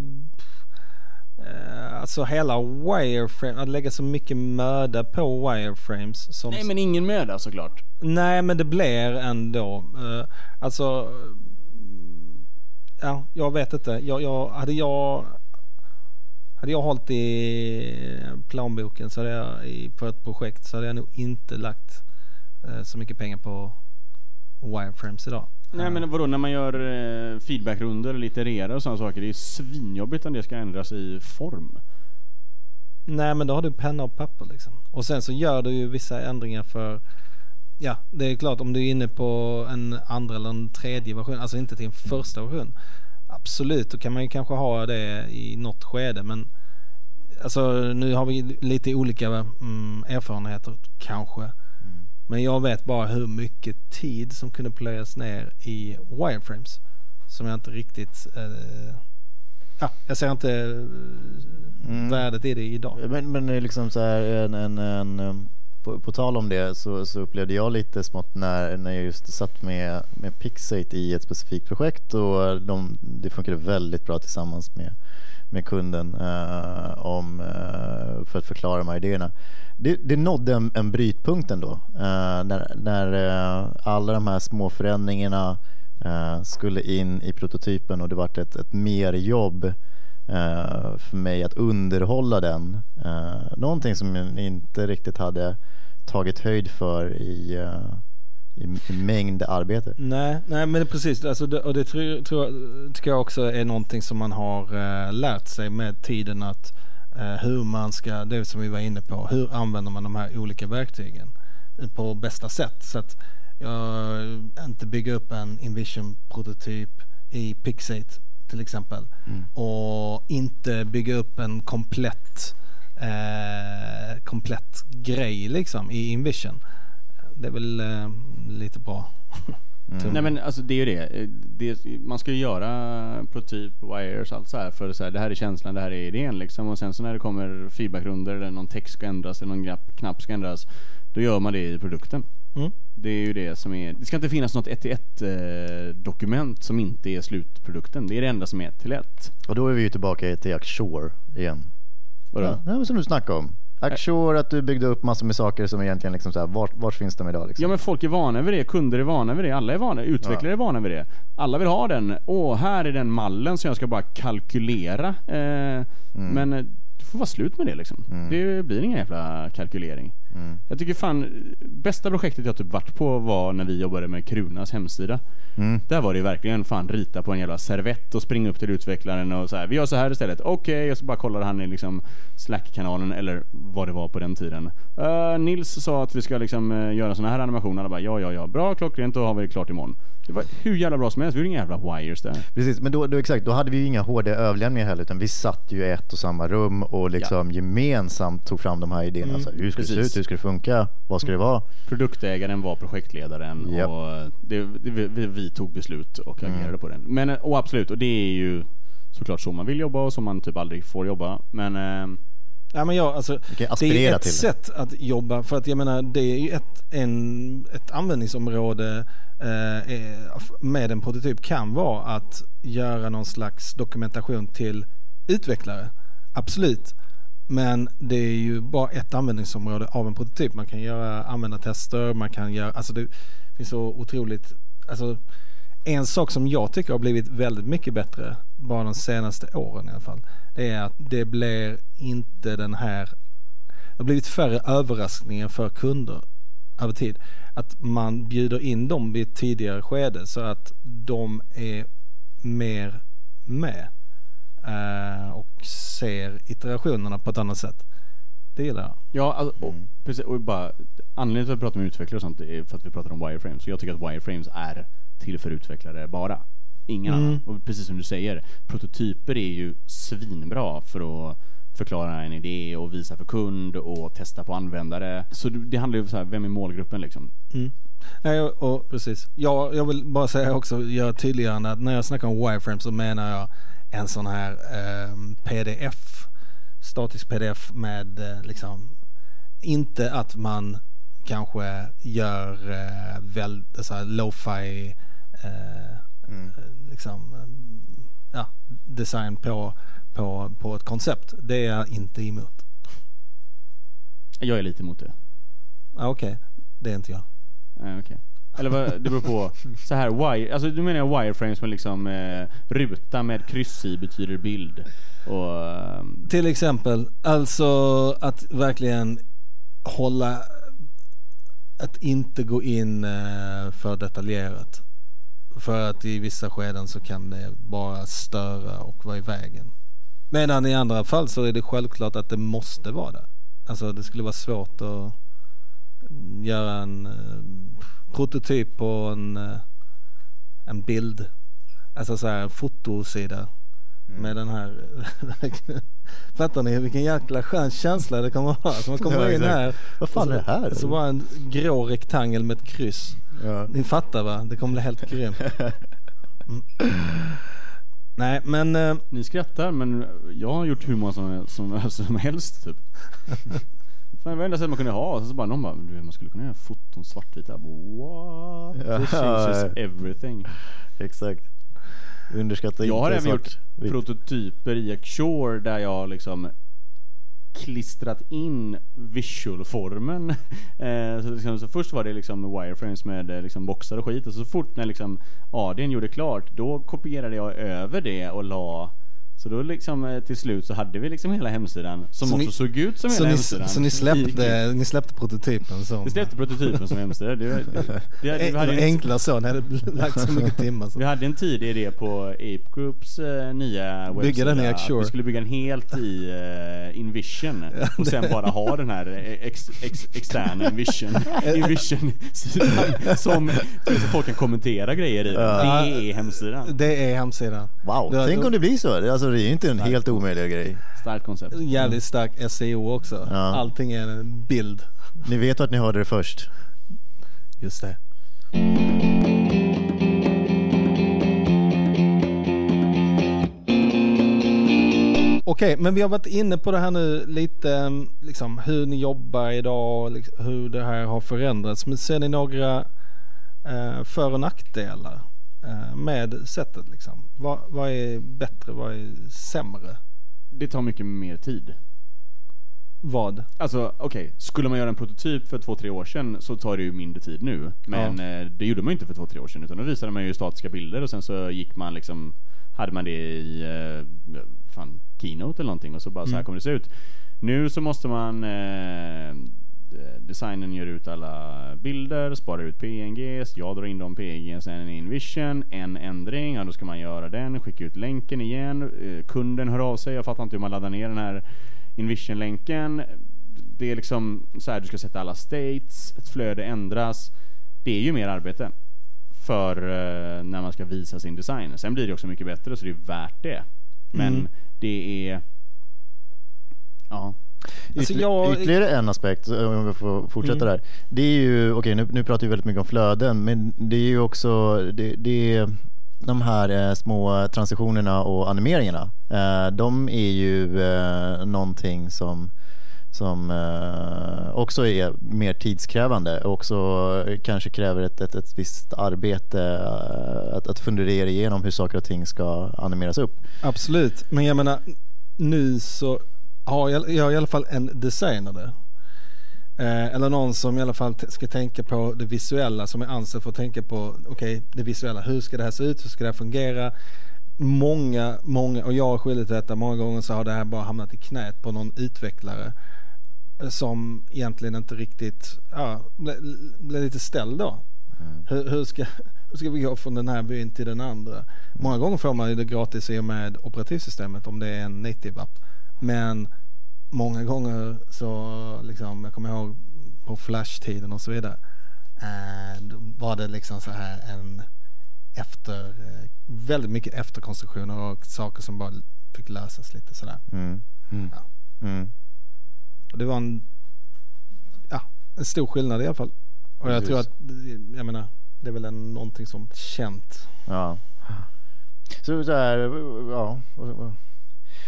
Eh, alltså hela wireframe, att lägga så mycket möda på wireframes som... Nej men ingen möda såklart. Nej men det blir ändå. Eh, alltså... Ja, jag vet inte. Jag, jag, hade jag... Hade jag hållit i planboken så hade jag, för ett projekt så hade jag nog inte lagt eh, så mycket pengar på wireframes idag. Nej men vadå, när man gör eh, feedbackrunder, litererar och sådana saker, det är svinjobbigt om det ska ändras i form. Nej men då har du penna och papper liksom. Och sen så gör du ju vissa ändringar för Ja, det är klart om du är inne på en andra eller en tredje version, alltså inte till en första version. Absolut, då kan man ju kanske ha det i något skede men Alltså nu har vi lite olika mm, erfarenheter kanske. Men jag vet bara hur mycket tid som kunde plöjas ner i wireframes. Som jag inte riktigt eh, Ja, jag ser inte eh, Mm. värdet i det idag. Men, men det är liksom så här, en, en, en, um, på, på tal om det så, så upplevde jag lite smått när, när jag just satt med, med Pixate i ett specifikt projekt och de, det funkade väldigt bra tillsammans med, med kunden eh, om, eh, för att förklara de här idéerna. Det, det nådde en, en brytpunkt ändå eh, när, när eh, alla de här små förändringarna eh, skulle in i prototypen och det vart ett, ett mer jobb eh, för mig att underhålla den. Eh, någonting som jag inte riktigt hade tagit höjd för i, eh, i, i mängd arbete. Nej, nej men precis. Alltså, det, och det tror, tror, jag- tycker jag också är någonting som man har eh, lärt sig med tiden att eh, hur man ska, det som vi var inne på, hur använder man de här olika verktygen på bästa sätt. Så att jag eh, inte bygga upp en Invision-prototyp i Pixate till exempel och inte bygga upp en komplett eh, komplett grej liksom i Invision. Det är väl eh, lite bra. Nej men alltså det är ju det. Eh, det man ska ju göra prototyp, wires, allt så här för så här, det här är känslan, det här är idén liksom. Och sen så när det kommer feedbackrunder eller någon text ska ändras eller någon knapp, knapp ska ändras, då gör man det i produkten. Mm. Det är ju det som är, det ska inte finnas något 1 till 1 eh, dokument som inte är slutprodukten. Det är det enda som är 1 till 1. Och då är vi ju tillbaka till Axure igen. Vadå? Ja, som du snackade om. Axure, att du byggde upp massor med saker som egentligen liksom så här, vart, vart finns de idag liksom? Ja men folk är vana vid det, kunder är vana vid det, alla är vana, utvecklare är vana vid det. Alla vill ha den. Åh, här är den mallen som jag ska bara kalkylera. Eh, Men eh, det får vara slut med det liksom. Det blir ingen jävla kalkylering. Jag tycker fan, bästa projektet jag typ varit på var när vi jobbade med Krunas hemsida. Där var det verkligen fan rita på en jävla servett och springa upp till utvecklaren och så här. Vi gör så här istället. Okej, och så bara kollade han i liksom Slack-kanalen eller vad det var på den tiden. Eh, Nils sa att vi ska liksom uh, göra såna här animationer. Alla bara ja, ja, ja. Bra, klockrent, då har vi det klart imorgon. Det var hur jävla bra som helst. Vi gjorde inga jävla wires där. Precis, men då, då, exakt, då hade vi ju inga HD-överlämningar heller utan vi satt ju i ett och samma rum och liksom gemensamt tog fram de här idéerna. så här, hur ska det se ut? Hur ska det funka? Vad ska det vara? Produktägaren var projektledaren Japp. och det, det, vi, vi tog beslut och agerade på den. Men och absolut, och det är ju såklart så man vill jobba och så man typ aldrig får jobba. Men eh, Ja, men jag, alltså, det är ett det. sätt att jobba för att jag menar det är ju ett, en, ett användningsområde eh, eh, med en prototyp kan vara att göra någon slags dokumentation till utvecklare. Absolut. Men det är ju bara ett användningsområde av en prototyp. Man kan göra användartester, man kan göra, alltså det finns så otroligt, alltså en sak som jag tycker har blivit väldigt mycket bättre, bara de senaste åren i alla fall, det är att det blir inte den här, det har blivit färre överraskningar för kunder över tid. Att man bjuder in dem vid ett tidigare skede så att de är mer med och ser iterationerna på ett annat sätt. Det gillar jag. Ja, alltså, och, precis, och bara, anledningen till att vi pratar om utvecklare och sånt är för att vi pratar om wireframes. Så jag tycker att wireframes är till för utvecklare bara. Ingen Mm. annan. Och precis som du säger, prototyper är ju svinbra för att förklara en idé och visa för kund och testa på användare. Så det, handlar ju om så här, vem är målgruppen liksom? Mm. Nej, och, och precis. Ja, jag vill bara säga också, göra tydligare att när jag snackar om wireframe så menar jag en sån här eh, pdf, statisk pdf med eh, liksom, inte att man kanske gör eh, väl, så här lo-fi eh, liksom, eh, ja, design på, på, på ett koncept. Det är jag inte emot. Jag är lite emot det. Ah, Okej, det är inte jag. Eh, okej. Eller vad, det beror på. Så här, wire, alltså du menar jag wireframes med liksom eh, ruta med kryss i betyder bild. Och, ehm, Till exempel, alltså att verkligen hålla, att inte gå in eh, för detaljerat. För att i vissa skeden så kan det bara störa och vara i vägen. Medan i andra fall så är det självklart att det måste vara det. Alltså det skulle vara svårt att göra en eh, prototyp på en, eh, en bild. Alltså så här en fotosida. Med den här, fattar ni vilken jäkla skön känsla det kommer att ha? Så man kommer Ja, in här. Vad fan så, är det här? Så bara en grå rektangel med ett kryss. Ja. Ni fattar va? Det kommer bli helt grymt. Mm. Nej men eh, ni skrattar men jag har gjort hur många som, som, som helst typ. Fan, det var enda sättet man kunde ha. Och så bara någon bara, du man skulle kunna göra foton svartvita. What? Ja. This changes everything. Exakt. Underskatta Jag har även gjort vitt. prototyper i Axure där jag liksom klistrat in visualformen. Eh, så, liksom, så först var det liksom wireframes med eh, liksom boxar och skit och så fort när liksom ADn gjorde klart då kopierade jag över det och la så då liksom eh, till slut så hade vi liksom hela hemsidan som Så också ni- såg ut som så hela ni, hemsidan. så ni släppte, ni släppte prototypen som... Vi släppte prototypen som hemsida. Det, det, det, det, Det vi, hade var en, enklare så, ni hade lagt så mycket timmar. Så. vi hade en tidig idé på Ape Groups eh, nya webbsida. Bygga den i Axure. Vi skulle bygga den helt i eh, Invision och sen bara ha den här ex, ex, externa Invision, Invision-sidan som så folk kan kommentera grejer i. Ja. Det är hemsidan. Det är hemsidan. Wow, Det var- tänk om det blir så. Alltså det är ju inte en helt omöjlig grej. Starkt koncept. Jävligt stark SEO också. Ja. Allting är en bild. Ni vet att ni hörde det först. Just det. Okej, men vi har varit inne på det här nu lite, mm, liksom, hur ni jobbar idag och liksom, hur det här har förändrats. Men ser ni några eh, för och nackdelar? Med sättet liksom? Vad, vad är bättre, vad är sämre? Det tar mycket mer tid. Vad? Alltså okej, skulle man göra en prototyp för två, tre år sedan så tar det ju mindre tid nu. Men eh, det gjorde man ju inte för två, tre år sedan utan då visade man ju statiska bilder och sen så gick man liksom, hade man det i, eh, fan, Keynote eller någonting och så bara så här Mm. kommer det se ut. Nu så måste man eh, Designen gör ut alla bilder, sparar ut PNGs, jag drar in de PNGs sen i InVision, en ändring, ja då ska man göra den, skicka ut länken igen, eh, kunden hör av sig, jag fattar inte hur man laddar ner den här InVision-länken. Det är liksom så här, du ska sätta alla states, ett flöde ändras. Det är ju mer arbete för eh, när man ska visa sin design. Sen blir det också mycket bättre så det är värt det. Men Mm. det är... Ja. Alltså, jag- Ytterligare en aspekt, eh, om vi får fortsätta Mm. där. Det är ju, okej nu, nu pratar vi väldigt mycket om flöden, men det är ju också, det, det är de här eh, små transitionerna och animeringarna. Eh, de är ju eh, någonting som som eh, också är mer tidskrävande och också kanske kräver ett, ett, ett visst arbete eh, att, att fundera igenom hur saker och ting ska animeras upp. Absolut, men jag menar nu så har jag, har i alla fall en designer där. Eh, eller någon som i alla fall ska tänka på det visuella som är anställd för att tänka på okej det visuella. Hur ska det här se ut? Hur ska det här fungera? Många, många, och jag är skyldig till detta, många gånger så har det här bara hamnat i knät på någon utvecklare som egentligen inte riktigt, ja, blev ble lite ställd då. Hur, hur, ska, hur ska vi gå från den här byn till den andra? Många gånger får man ju det gratis i och med operativsystemet om det är en native app. Men många gånger så, liksom, jag kommer ihåg på flash-tiden och så vidare. Eh, då var det liksom så här en efter, eh, väldigt mycket efterkonstruktioner och saker som bara fick lösas lite sådär. Mm. Mm. Ja. Mm. Och det var en, ja, en stor skillnad i alla fall. Och jag Precis. tror att, jag menar, det är väl en, någonting som känt. Ja. Så, så här, ja.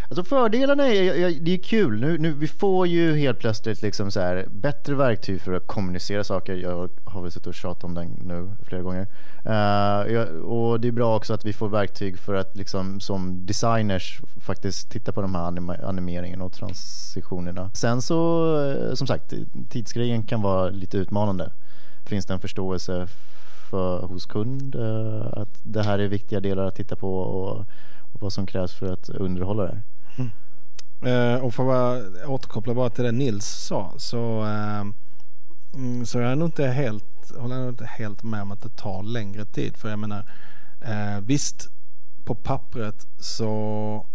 Alltså fördelarna är, jag- det är kul. Nu, nu, vi får ju helt plötsligt liksom så här, bättre verktyg för att kommunicera saker. Jag har väl suttit och tjatat om den nu flera gånger. Uh, jag, och det är bra också att vi får verktyg för att liksom, som designers faktiskt titta på de här anima- animeringarna och transitionerna. Sen så, eh, som sagt, tidsgrejen kan vara lite utmanande. Finns det en förståelse för, hos kund uh, att det här är viktiga delar att titta på och, och vad som krävs för att underhålla det här? Eh, och för att återkoppla bara till det Nils sa så, eh, mm, så jag är nog inte helt, håller jag nog inte helt med om att det tar längre tid. För jag menar, eh, visst på pappret så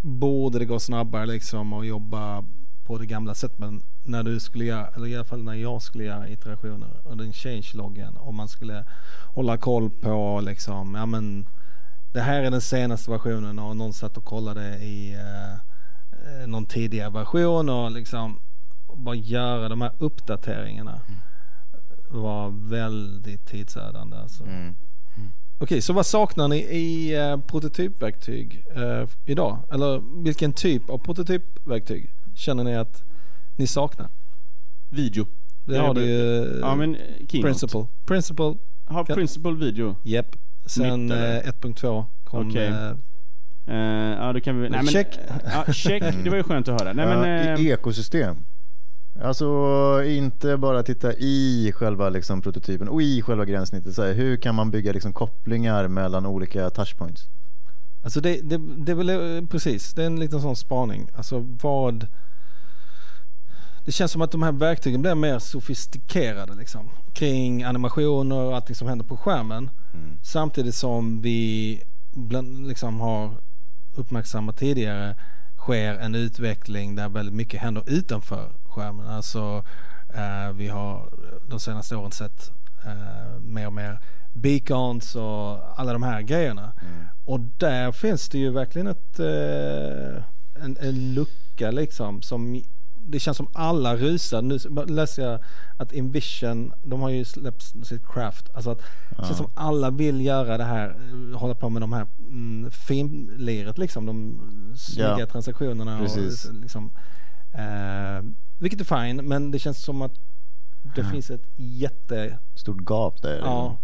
borde det gå snabbare liksom att jobba på det gamla sättet. Men när du skulle göra, eller i alla fall när jag skulle göra iterationer och den change-loggen och man skulle hålla koll på liksom, ja men det här är den senaste versionen och någon satt och kollade i eh, någon tidigare version och liksom bara göra de här uppdateringarna var väldigt tidsödande. Alltså. Mm. Okej, så vad saknar ni i eh, prototypverktyg eh, idag? Eller vilken typ av prototypverktyg känner ni att ni saknar? Video. Det har du ju. Ja men eh, Keynote. Principle. Principle, Har Principle video. Japp. Sen Nytt, eller? eh, 1.2 kom Okej. Eh, Eh, ja då kan vi... Nej, men, Check. Ja, check. Det var ju skönt att höra. Nej, ja, men, i- eh, ekosystem. Alltså inte bara titta i själva liksom, prototypen och i själva gränssnittet. Så här, hur kan man bygga liksom, kopplingar mellan olika touchpoints? Alltså det, det, det är väl eh, precis, det är en liten sån spaning. Alltså vad... Det känns som att de här verktygen blir mer sofistikerade liksom. Kring animationer och allting som händer på skärmen. Mm. Samtidigt som vi bland, liksom har uppmärksammat tidigare sker en utveckling där väldigt mycket händer utanför skärmen. Alltså eh, vi har de senaste åren sett eh, mer och mer beacons och alla de här grejerna. Mm. Och där finns det ju verkligen ett, eh, en, en lucka liksom som det känns som alla rusar. Nu läser jag att Invision, de har ju släppt sitt craft. Alltså att det känns som alla vill göra det här, eh, hålla på med de här mm, finliret liksom. De snygga Ja. transaktionerna. Precis. Och, liksom, eh, vilket är fine, men det känns som att det finns ett jätte, Stort gap där. ja,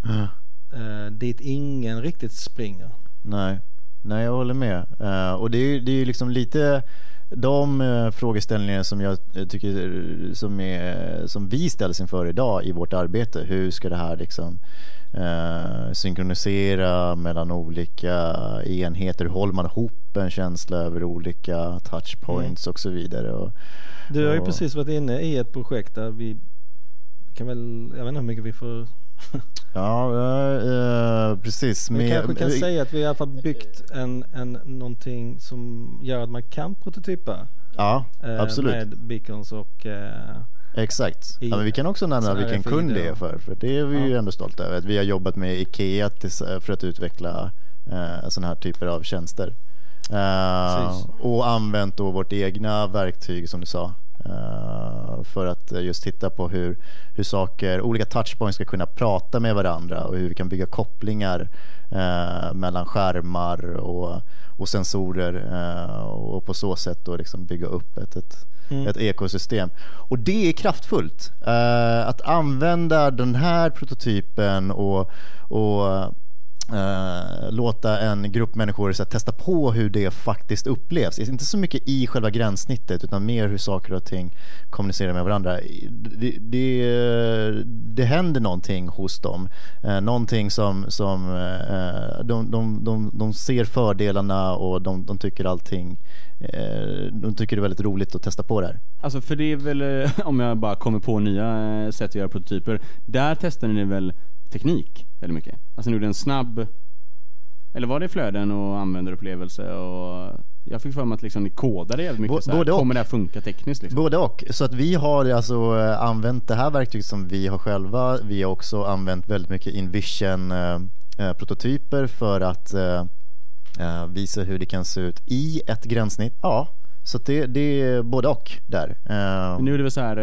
eh, dit ingen riktigt springer. Nej, nej jag håller med. Eh, och det är ju det är liksom lite de uh, frågeställningar som jag eh, tycker som, är, som vi ställs inför idag i vårt arbete. Hur ska det här liksom eh, synkronisera mellan olika enheter? Hur håller man ihop en känsla över olika touchpoints och så vidare? Och, Du har ju och- precis varit inne i ett projekt där vi kan väl, jag vet inte hur mycket vi får Ja, eh, precis. Vi kanske kan säga att vi i alla fall byggt en, en, någonting som gör att man kan prototypa Ja, eh, absolut. med beacons och eh, Exakt. Ja, men vi kan också nämna vilken kund det är för. För det är vi ju Ja. ändå stolta över. Att vi har jobbat med IKEA tills- för att utveckla eh, sådana här typer av tjänster. Eh, och använt då vårt egna verktyg som du sa. Eh, för att eh, just titta på hur, hur saker, olika touchpoints ska kunna prata med varandra och hur vi kan bygga kopplingar eh, mellan skärmar och, och sensorer och på så sätt då liksom bygga upp ett, ett, Mm. ett ekosystem. Och det är kraftfullt. Att använda den här prototypen och, och Eh, låta en grupp människor så här, testa på hur det faktiskt upplevs. Inte så mycket i själva gränssnittet utan mer hur saker och ting kommunicerar med varandra. Det, det, det händer någonting hos dem. Eh, någonting som, som eh, de, de, de, de ser fördelarna och de, de tycker allting eh, de tycker det är väldigt roligt att testa på det här. Alltså för det är väl, eh, om jag bara kommer på nya sätt att göra prototyper. Där testar ni väl teknik väldigt mycket? Alltså ni gjorde en snabb, eller var det flöden och användarupplevelse och jag fick för mig att liksom ni kodade jävligt mycket här. både och. Kommer det här funka tekniskt liksom? Både och. Så att vi har alltså eh, använt det här verktyget som vi har själva. Vi har också använt väldigt mycket för att eh, eh, visa hur det kan se ut i ett gränssnitt. Ja, så att det, det är både och där. Men ni gjorde väl så här,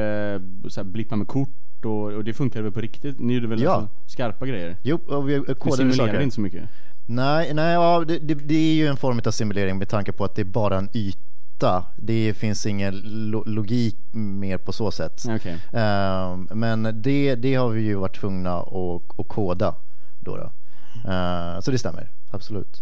så här blippa med kort och, och det funkade väl på riktigt? Ni gjorde väl Ja. alltså skarpa grejer? Jo, och vi kodade simulerade saker. inte så mycket? Nej, nej ja, det, det, det är ju en form av simulering med tanke på att det är bara en yta. Det finns ingen lo- logik mer på så sätt. Ja, Okej. Ehm, men det, det har vi ju varit tvungna att, att koda då. då. Ehm, så det stämmer, absolut.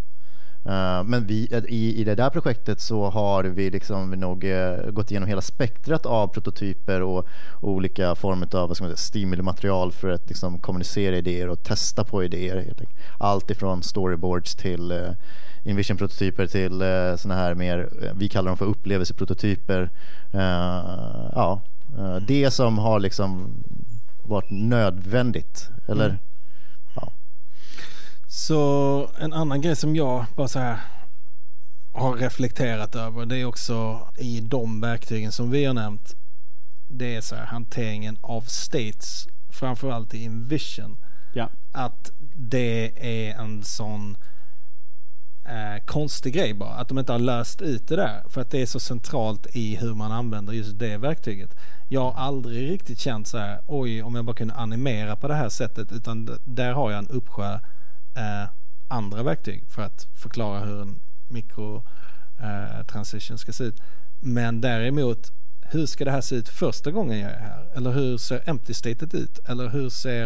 Eh, men vi, eh, i, i det där projektet så har vi liksom nog eh, gått igenom hela spektrat av prototyper och, olika former av vad ska man säga, stimulimaterial för att liksom kommunicera idéer och testa på idéer. Allt ifrån storyboards till uh, Invision-prototyper till uh, såna här mer, vi kallar dem för upplevelseprototyper. Ja, det som har liksom varit nödvändigt. Eller? Mm. Så en annan grej som jag bara så här har reflekterat över det är också i de verktygen som vi har nämnt. Det är så här hanteringen av states, framförallt i Invision. Ja. Att det är en sån eh, konstig grej bara. Att de inte har löst ut det där. För att det är så centralt i hur man använder just det verktyget. Jag har aldrig riktigt känt så här, oj om jag bara kunde animera på det här sättet. Utan där har jag en uppsjö eh, andra verktyg för att förklara hur en mikrotransition eh, ska se ut. Men däremot, hur ska det här se ut första gången jag är här? Eller hur ser empty statet ut? Eller hur ser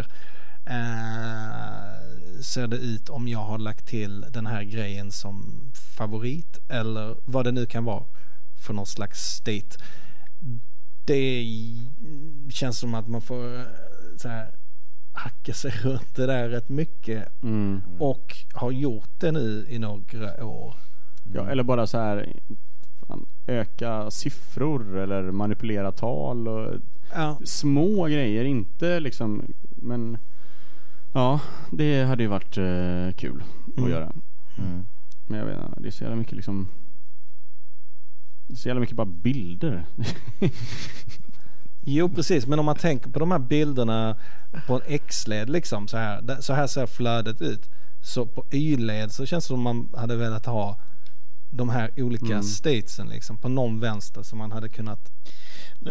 eh, ser det ut om jag har lagt till den här grejen som favorit eller vad det nu kan vara för någon slags state. Det känns som att man får eh, så här, hacka sig runt det där rätt mycket Mm. och har gjort det nu i några år. Ja, eller bara så här fan, öka siffror eller manipulera tal och Ja, små grejer, inte liksom, men ja, det hade ju varit eh, kul Mm. att göra. Mm. Men jag vet det är så jävla mycket liksom det är så jävla mycket bara bilder. Jo precis, men om man tänker på de här bilderna på en X-led liksom så här. Så här ser flödet ut. Så på Y-led så känns det som man hade velat ha de här olika Mm. statesen liksom på någon vänster som man hade kunnat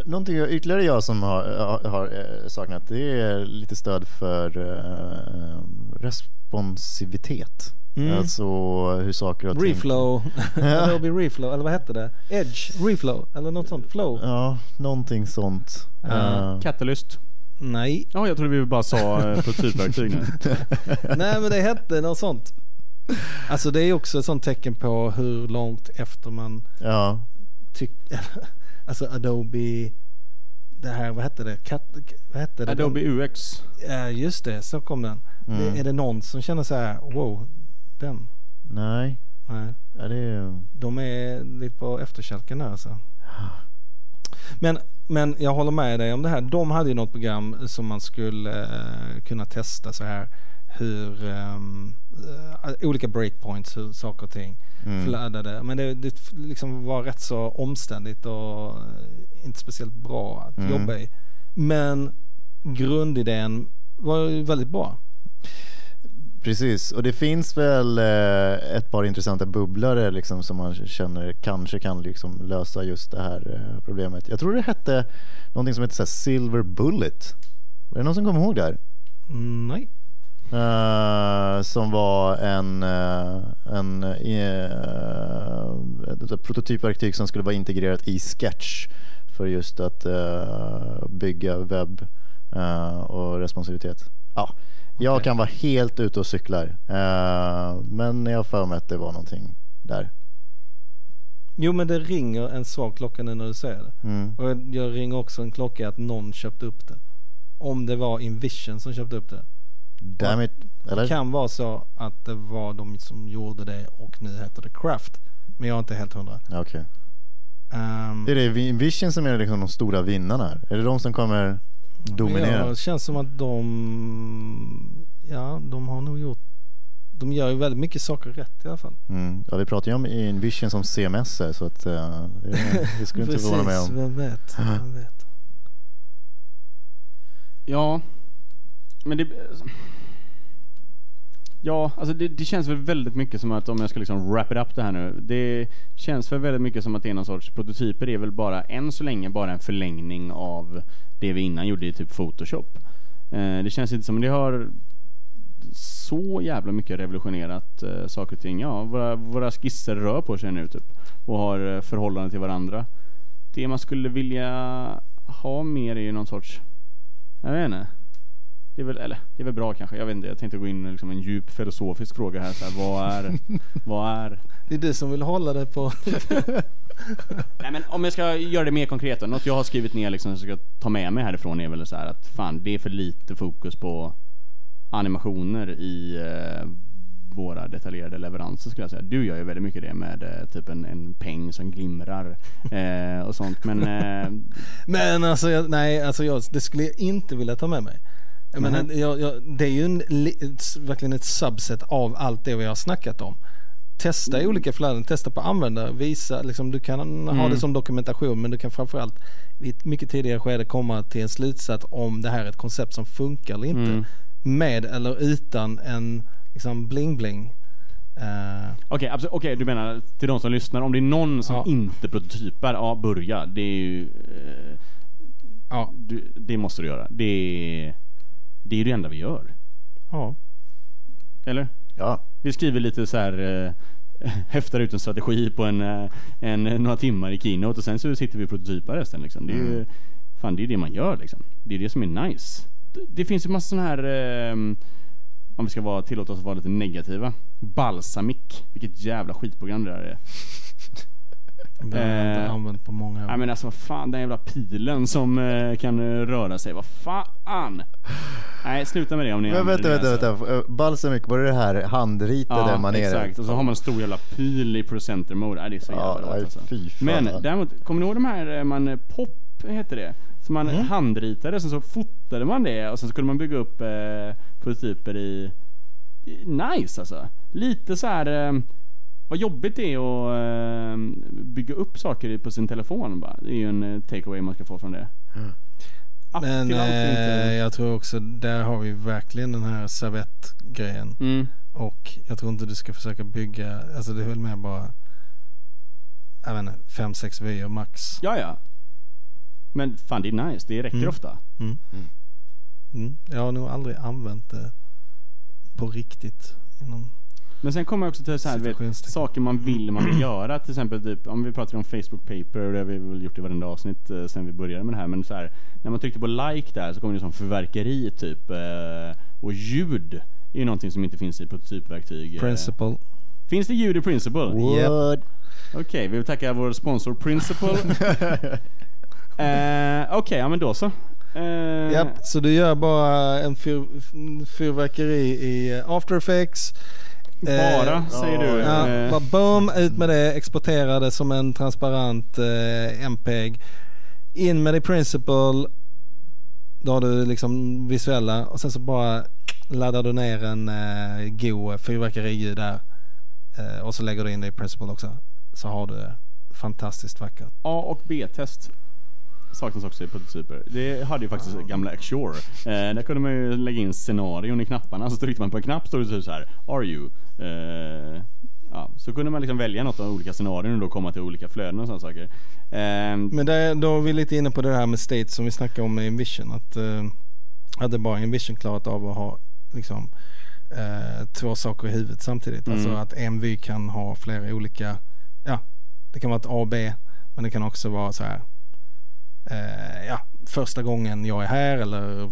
Någonting ytterligare jag som har, har, har eh, saknat det är lite stöd för eh, responsivitet. Mm. Alltså hur saker och ting... Reflow, Adobe Reflow, eller vad hette det? Edge Reflow, eller något sånt, Flow? Ja, någonting sånt. Ja. Eh, Catalyst. Nej, Ja, jag trodde vi bara sa eh, prototypverktyg nu. nej men det hette något sånt. Alltså det är också ett sånt tecken på hur långt efter man ja, tycker, alltså Adobe, det här, vad hette det? Cat, vad hette det? Adobe UX. Ja just det, så kom den. Mm. Är det någon som känner så här, wow, den? nej. Nej. Ja, det är... De är lite på efterkälken där alltså. Men, men jag håller med dig om det här. De hade ju något program som man skulle eh, kunna testa så här hur eh, olika breakpoints, hur saker och ting Mm. flödade. Men det, det liksom var rätt så omständigt och eh, inte speciellt bra att Mm. jobba i. Men grundidén var ju väldigt bra. Precis, och det finns väl eh, ett par intressanta bubblare liksom, som man känner kanske kan liksom, lösa just det här eh, problemet. Jag tror det hette någonting som hette så Silver Bullet. Är det någon som kommer ihåg det här? Mm, nej. Eh, som var en, eh, en ett prototypverktyg som skulle vara integrerat i Sketch för just att bygga webb och responsivitet. Ja, jag Okej. kan vara helt ute och cyklar, eh, men jag har för mig att det var någonting där. Jo men det ringer en svag klocka nu när du säger det. Mm. Och jag ringer också en klocka att någon köpte upp det. Om det var Invision som köpte upp det. Damn it, Det eller? kan vara så att det var de som gjorde det och nu heter det Craft. Men jag är inte helt hundra. Okej. Ehm, Det är det Vision som är liksom de stora vinnarna? Är det de som kommer dominera? Ja, det känns som att de, ja de har nog gjort, de gör ju väldigt mycket saker rätt i alla fall. Mm. Ja, vi pratar ju om Invision som CMS så att uh, det, det skulle inte förvåna mig om. vem vet, vem vet. Ja, men det... Ja, alltså det, det känns väl väldigt mycket som att om jag ska liksom wrap it up det här nu. Det känns väl väldigt mycket som att det är någon sorts prototyper Det är väl bara än så länge bara en förlängning av det vi innan gjorde i typ Photoshop. Eh, det känns inte som att det har så jävla mycket revolutionerat eh, saker och ting. Ja, våra, våra skisser rör på sig nu typ och har eh, förhållande till varandra. Det man skulle vilja ha mer är ju någon sorts jag vet inte. Det är väl, eller, det är väl bra kanske. Jag vet inte. Jag tänkte gå in i liksom en djup filosofisk fråga här. Så här vad är, vad är... Det är du som vill hålla det på, Nej men om jag ska göra det mer konkret då. Något jag har skrivit ner liksom som jag ska ta med mig härifrån är väl så här att fan det är för lite fokus på animationer i eh, våra detaljerade leveranser skulle jag säga. Du gör ju väldigt mycket det med eh, typ en, en peng som glimrar eh, och sånt. Men eh, Men alltså, jag, nej, alltså jag, det skulle jag inte vilja ta med mig. Jag menar, Mhm. jag, jag, det är ju en, verkligen ett subset av allt det vi har snackat om. Testa i olika flöden, testa på användare, visa, liksom, du kan ha Mm. det som dokumentation men du kan framförallt i ett mycket tidigare skede komma till en slutsats om det här är ett koncept som funkar eller inte. Mm. Med eller utan en liksom bling-bling. Eh, Okej, absolut. Okej, du menar till de som lyssnar, om det är någon som Ja. inte prototypar, ja börja. Det är ju... Eh, ja, du, det måste du göra. Det är, det är ju det enda vi gör. ja. Eller? Ja, Vi skriver lite så här eh, häftar ut en strategi på en, eh, en, några timmar i Keynote och sen så sitter vi och prototypar resten liksom. Det är ju, fan det är det man gör liksom. Det är det som är nice. Det, det finns ju massa sådana här, eh, om vi ska vara, tillåta oss att vara lite negativa. Balsamic, vilket jävla skitprogram det där är. Det har jag inte Eh, använt på många år. Nej men alltså vad fan, den jävla pilen som eh, kan eh, röra sig. Vad fan! Nej, sluta med det om ni men vänta, använder vänta, det, alltså. vänta. Balsamic, var det det här handritade Ja, maneret? exakt. Och så har man en stor jävla pil i presenter mode. Nej, det är så Ja, jävla nej, rått alltså. fy fan. Men däremot, kommer ni ihåg de här, eh, man, eh, pop hette det? Som man Mm. handritade, sen så fotade man det och sen så kunde man bygga upp eh, prototyper i, i... Nice alltså! Lite så här. Eh, vad jobbigt det är att eh, bygga upp saker på sin telefon bara. Det är ju en eh, takeaway man ska få från det. App Men eh, jag tror också, där har vi verkligen den här servettgrejen. Mm. Och jag tror inte du ska försöka bygga, alltså det är väl mer bara jag vet inte, 5-6 vyer max. Ja, ja. Men fan det är nice, det räcker Mm. ofta. Mm. Jag har nog aldrig använt det på riktigt. Inom, Men sen kommer jag också till så här, vet, saker man vill man vill göra. Till exempel typ, om vi pratar om Facebook Paper, och det har vi väl gjort i varenda avsnitt eh, sen vi började med det här. Men så här, när man tryckte på like där så kom det som förverkeri typ. Eh, och ljud är ju någonting som inte finns i prototypverktyg. Eh, principle. Finns det ljud i Principle? What? Okej, vi vill tacka vår sponsor Principle. eh, Okej, ja men då så. Eh, Japp, så du gör bara en fyr, fyrverkeri i After Effects. Eh, Bara, säger du. Ja, Eh, bara boom, ut med det, exportera det som en transparent eh, MPEG. In med det i Principle. Då har du liksom visuella och sen så bara laddar du ner en eh, god fyrverkeriljud där. Eh, och så lägger du in det i Principle också. Så har du det fantastiskt vackert. A och B-test saknas också i prototyper. Det hade ju faktiskt gamla Axure. Eh, där kunde man ju lägga in scenarion i knapparna, så tryckte man på en knapp stod det typ så här Are you? Eh, ja, så kunde man liksom välja något av olika scenarion och då komma till olika flöden och sådana saker. Eh, Men där, då är vi lite inne på det här med state som vi snackade om med Envision. Att eh, hade bara Envision klarat av att ha liksom, eh, två saker i huvudet samtidigt. Mm. Alltså att en vy kan ha flera olika, ja det kan vara ett A och B men det kan också vara så här. Eh, ja, första gången jag är här eller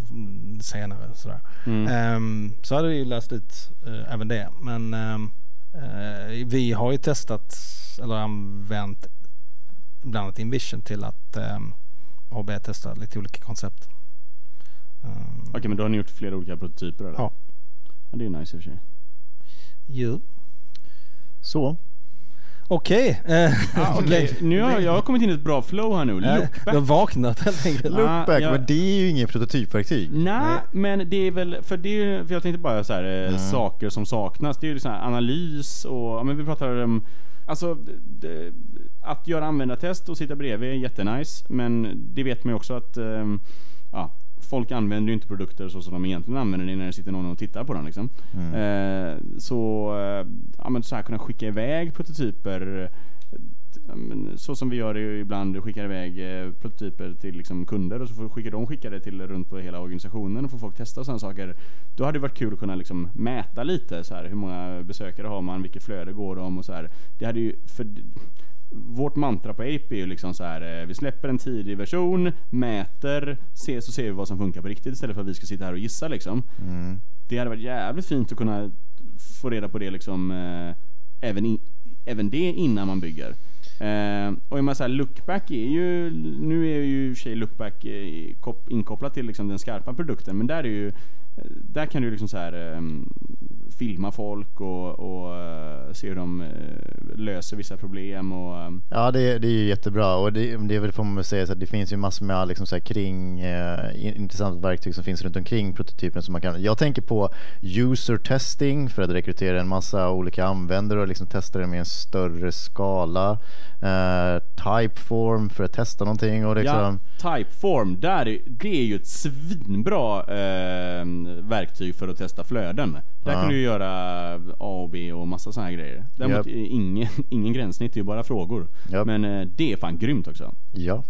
senare sådär. mm. Ehm, så hade vi läst ut eh, även det. Men ehm, eh, vi har ju testat eller använt bland annat Invision till att um, AB-testa lite olika koncept. Ehm, Okej, men då har ni gjort flera olika prototyper eller? Ja. ja. Det är ju nice i och för sig. Jo. Så. Okej. eh, Ah, okej. Nu har jag kommit in i ett bra flow här nu. eh, Loopback. Du har vaknat helt enkelt. Ja. Loopback, jag- men det är ju inget prototypverktyg. Nej, men det är väl, för det är ju- för jag tänkte bara så här, eh, Mm. saker som saknas. Det är ju så här analys och, men vi pratar om, alltså det, att göra användartest och sitta bredvid är jättenice, men det vet man ju också att, ja, folk använder ju inte produkter så som de egentligen använder det när det sitter någon och tittar på dem liksom. Mm. Eh, så, eh, ja men så här kunna skicka iväg prototyper eh, så som vi gör ibland, skickar iväg eh, prototyper till liksom kunder och så får, skickar de skicka det till runt på hela organisationen och får folk testa sådana saker. Då hade det varit kul att kunna liksom mäta lite så här, hur många besökare har man, vilket flöde går de och så här. Det hade ju, för vårt mantra på Ape är ju liksom så här, eh, vi släpper en tidig version, mäter, ser, så ser vi vad som funkar på riktigt istället för att vi ska sitta här och gissa liksom. Mm. Det hade varit jävligt fint att kunna få reda på det liksom eh, även, i, även det innan man bygger. Eh, och jag menar så här, lookback är ju, nu är ju i och för sig lookback eh, kop- inkopplat till liksom den skarpa produkten, men där är ju där kan du liksom så här eh, filma folk och, och eh, se hur de eh, löser vissa problem och eh, Ja, det, det är ju jättebra och det, det är väl får man säga så att det finns ju massor med liksom så kring eh, in- intressanta verktyg som finns runt omkring prototypen som man kan. Jag tänker på user testing för att rekrytera en massa olika användare och liksom testa det med en större skala. Eh, typeform för att testa någonting och liksom. Ja, Typeform, där är, det är ju ett svinbra eh, verktyg för att testa flöden. Där Ja. kan du ju göra A och B och massa här grejer. Däremot är ingen, ingen gränssnitt, det är ju bara frågor. Japp. Men eh, det är fan grymt också. Ja.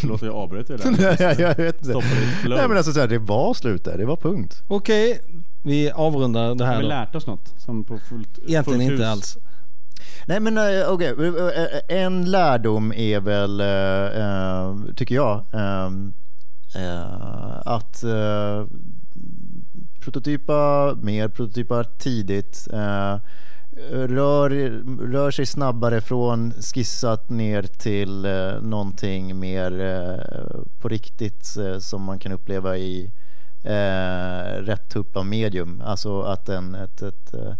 Förlåt att jag avbröt det Nej, där. jag vet inte. Nej men alltså så här, det var slut där, det var punkt. Okej, vi avrundar det Har här vi då. lärt oss något? Som på fullt, Egentligen fullt inte hus? alls. Nej men eh, okej, Eh, en lärdom är väl, tycker jag, att prototypa mer, prototypa tidigt. eh, Rör, rör sig snabbare från skissat ner till eh, någonting mer eh, på riktigt eh, som man kan uppleva i eh, rätt typ av medium. Alltså att en, ett, ett eh,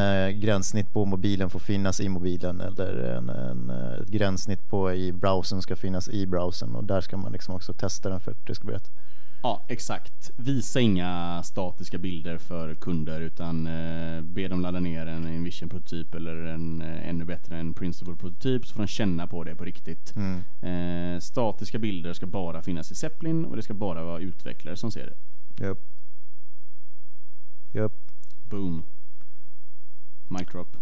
eh, gränssnitt på mobilen får finnas i mobilen eller en, en, ett gränssnitt på i browsern ska finnas i browsern och där ska man liksom också testa den för att det ska bli rätt. Ja, exakt. Visa inga statiska bilder för kunder utan eh, be dem ladda ner en Envision prototyp eller en eh, ännu bättre en Principle prototyp så får de känna på det på riktigt. Mm. Eh, statiska bilder ska bara finnas i Zeppelin och det ska bara vara utvecklare som ser det. Japp. Japp. Boom. Mic drop.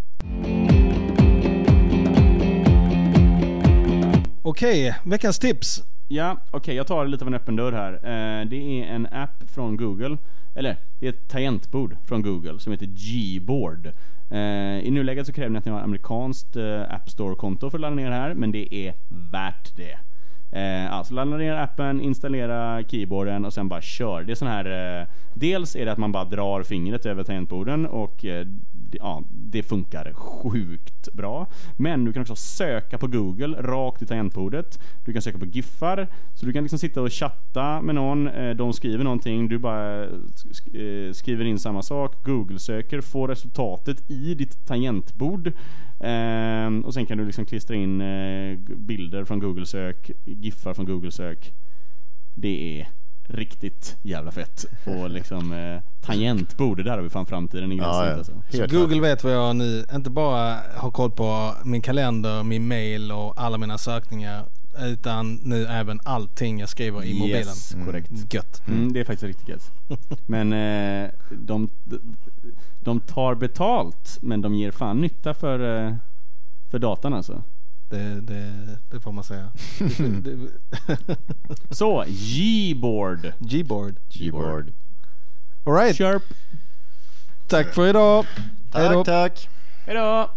Okej, veckans tips. Ja, okej jag tar lite av en öppen dörr här. Eh, det är en app från Google, eller det är ett tangentbord från Google som heter Gboard. Eh, I nuläget så kräver ni att ni har amerikanskt eh, App Store-konto för att ladda ner det här, men det är värt det. Eh, alltså ladda ner appen, installera keyboarden och sen bara kör. Det är sån här, eh, dels är det att man bara drar fingret över tangentborden och eh, ja, det funkar sjukt bra. Men du kan också söka på Google rakt i tangentbordet. Du kan söka på giffar, så du kan liksom sitta och chatta med någon. Eh, de skriver någonting, du bara eh, skriver in samma sak, Google-söker, får resultatet i ditt tangentbord. Ehm, och sen kan du liksom klistra in eh, bilder från Google-sök, giffar från Google-sök. Det är riktigt jävla fett. Och liksom eh, tangentbord, det där har vi fan framtiden i Ja, ja, alltså. Helt Google vet vad jag nu, inte bara har koll på min kalender, min mail och alla mina sökningar. Utan nu även allting jag skriver i mobilen. Yes, korrekt. Gött. Mm, det är faktiskt riktigt gött. Men eh, de, de tar betalt, men de ger fan nytta för, eh, för datan alltså. Det, det, det får man säga. Så, Gboard. Gboard. Keyboard. Alright, Sharp. tack för idag. Tack, tack. Hejdå!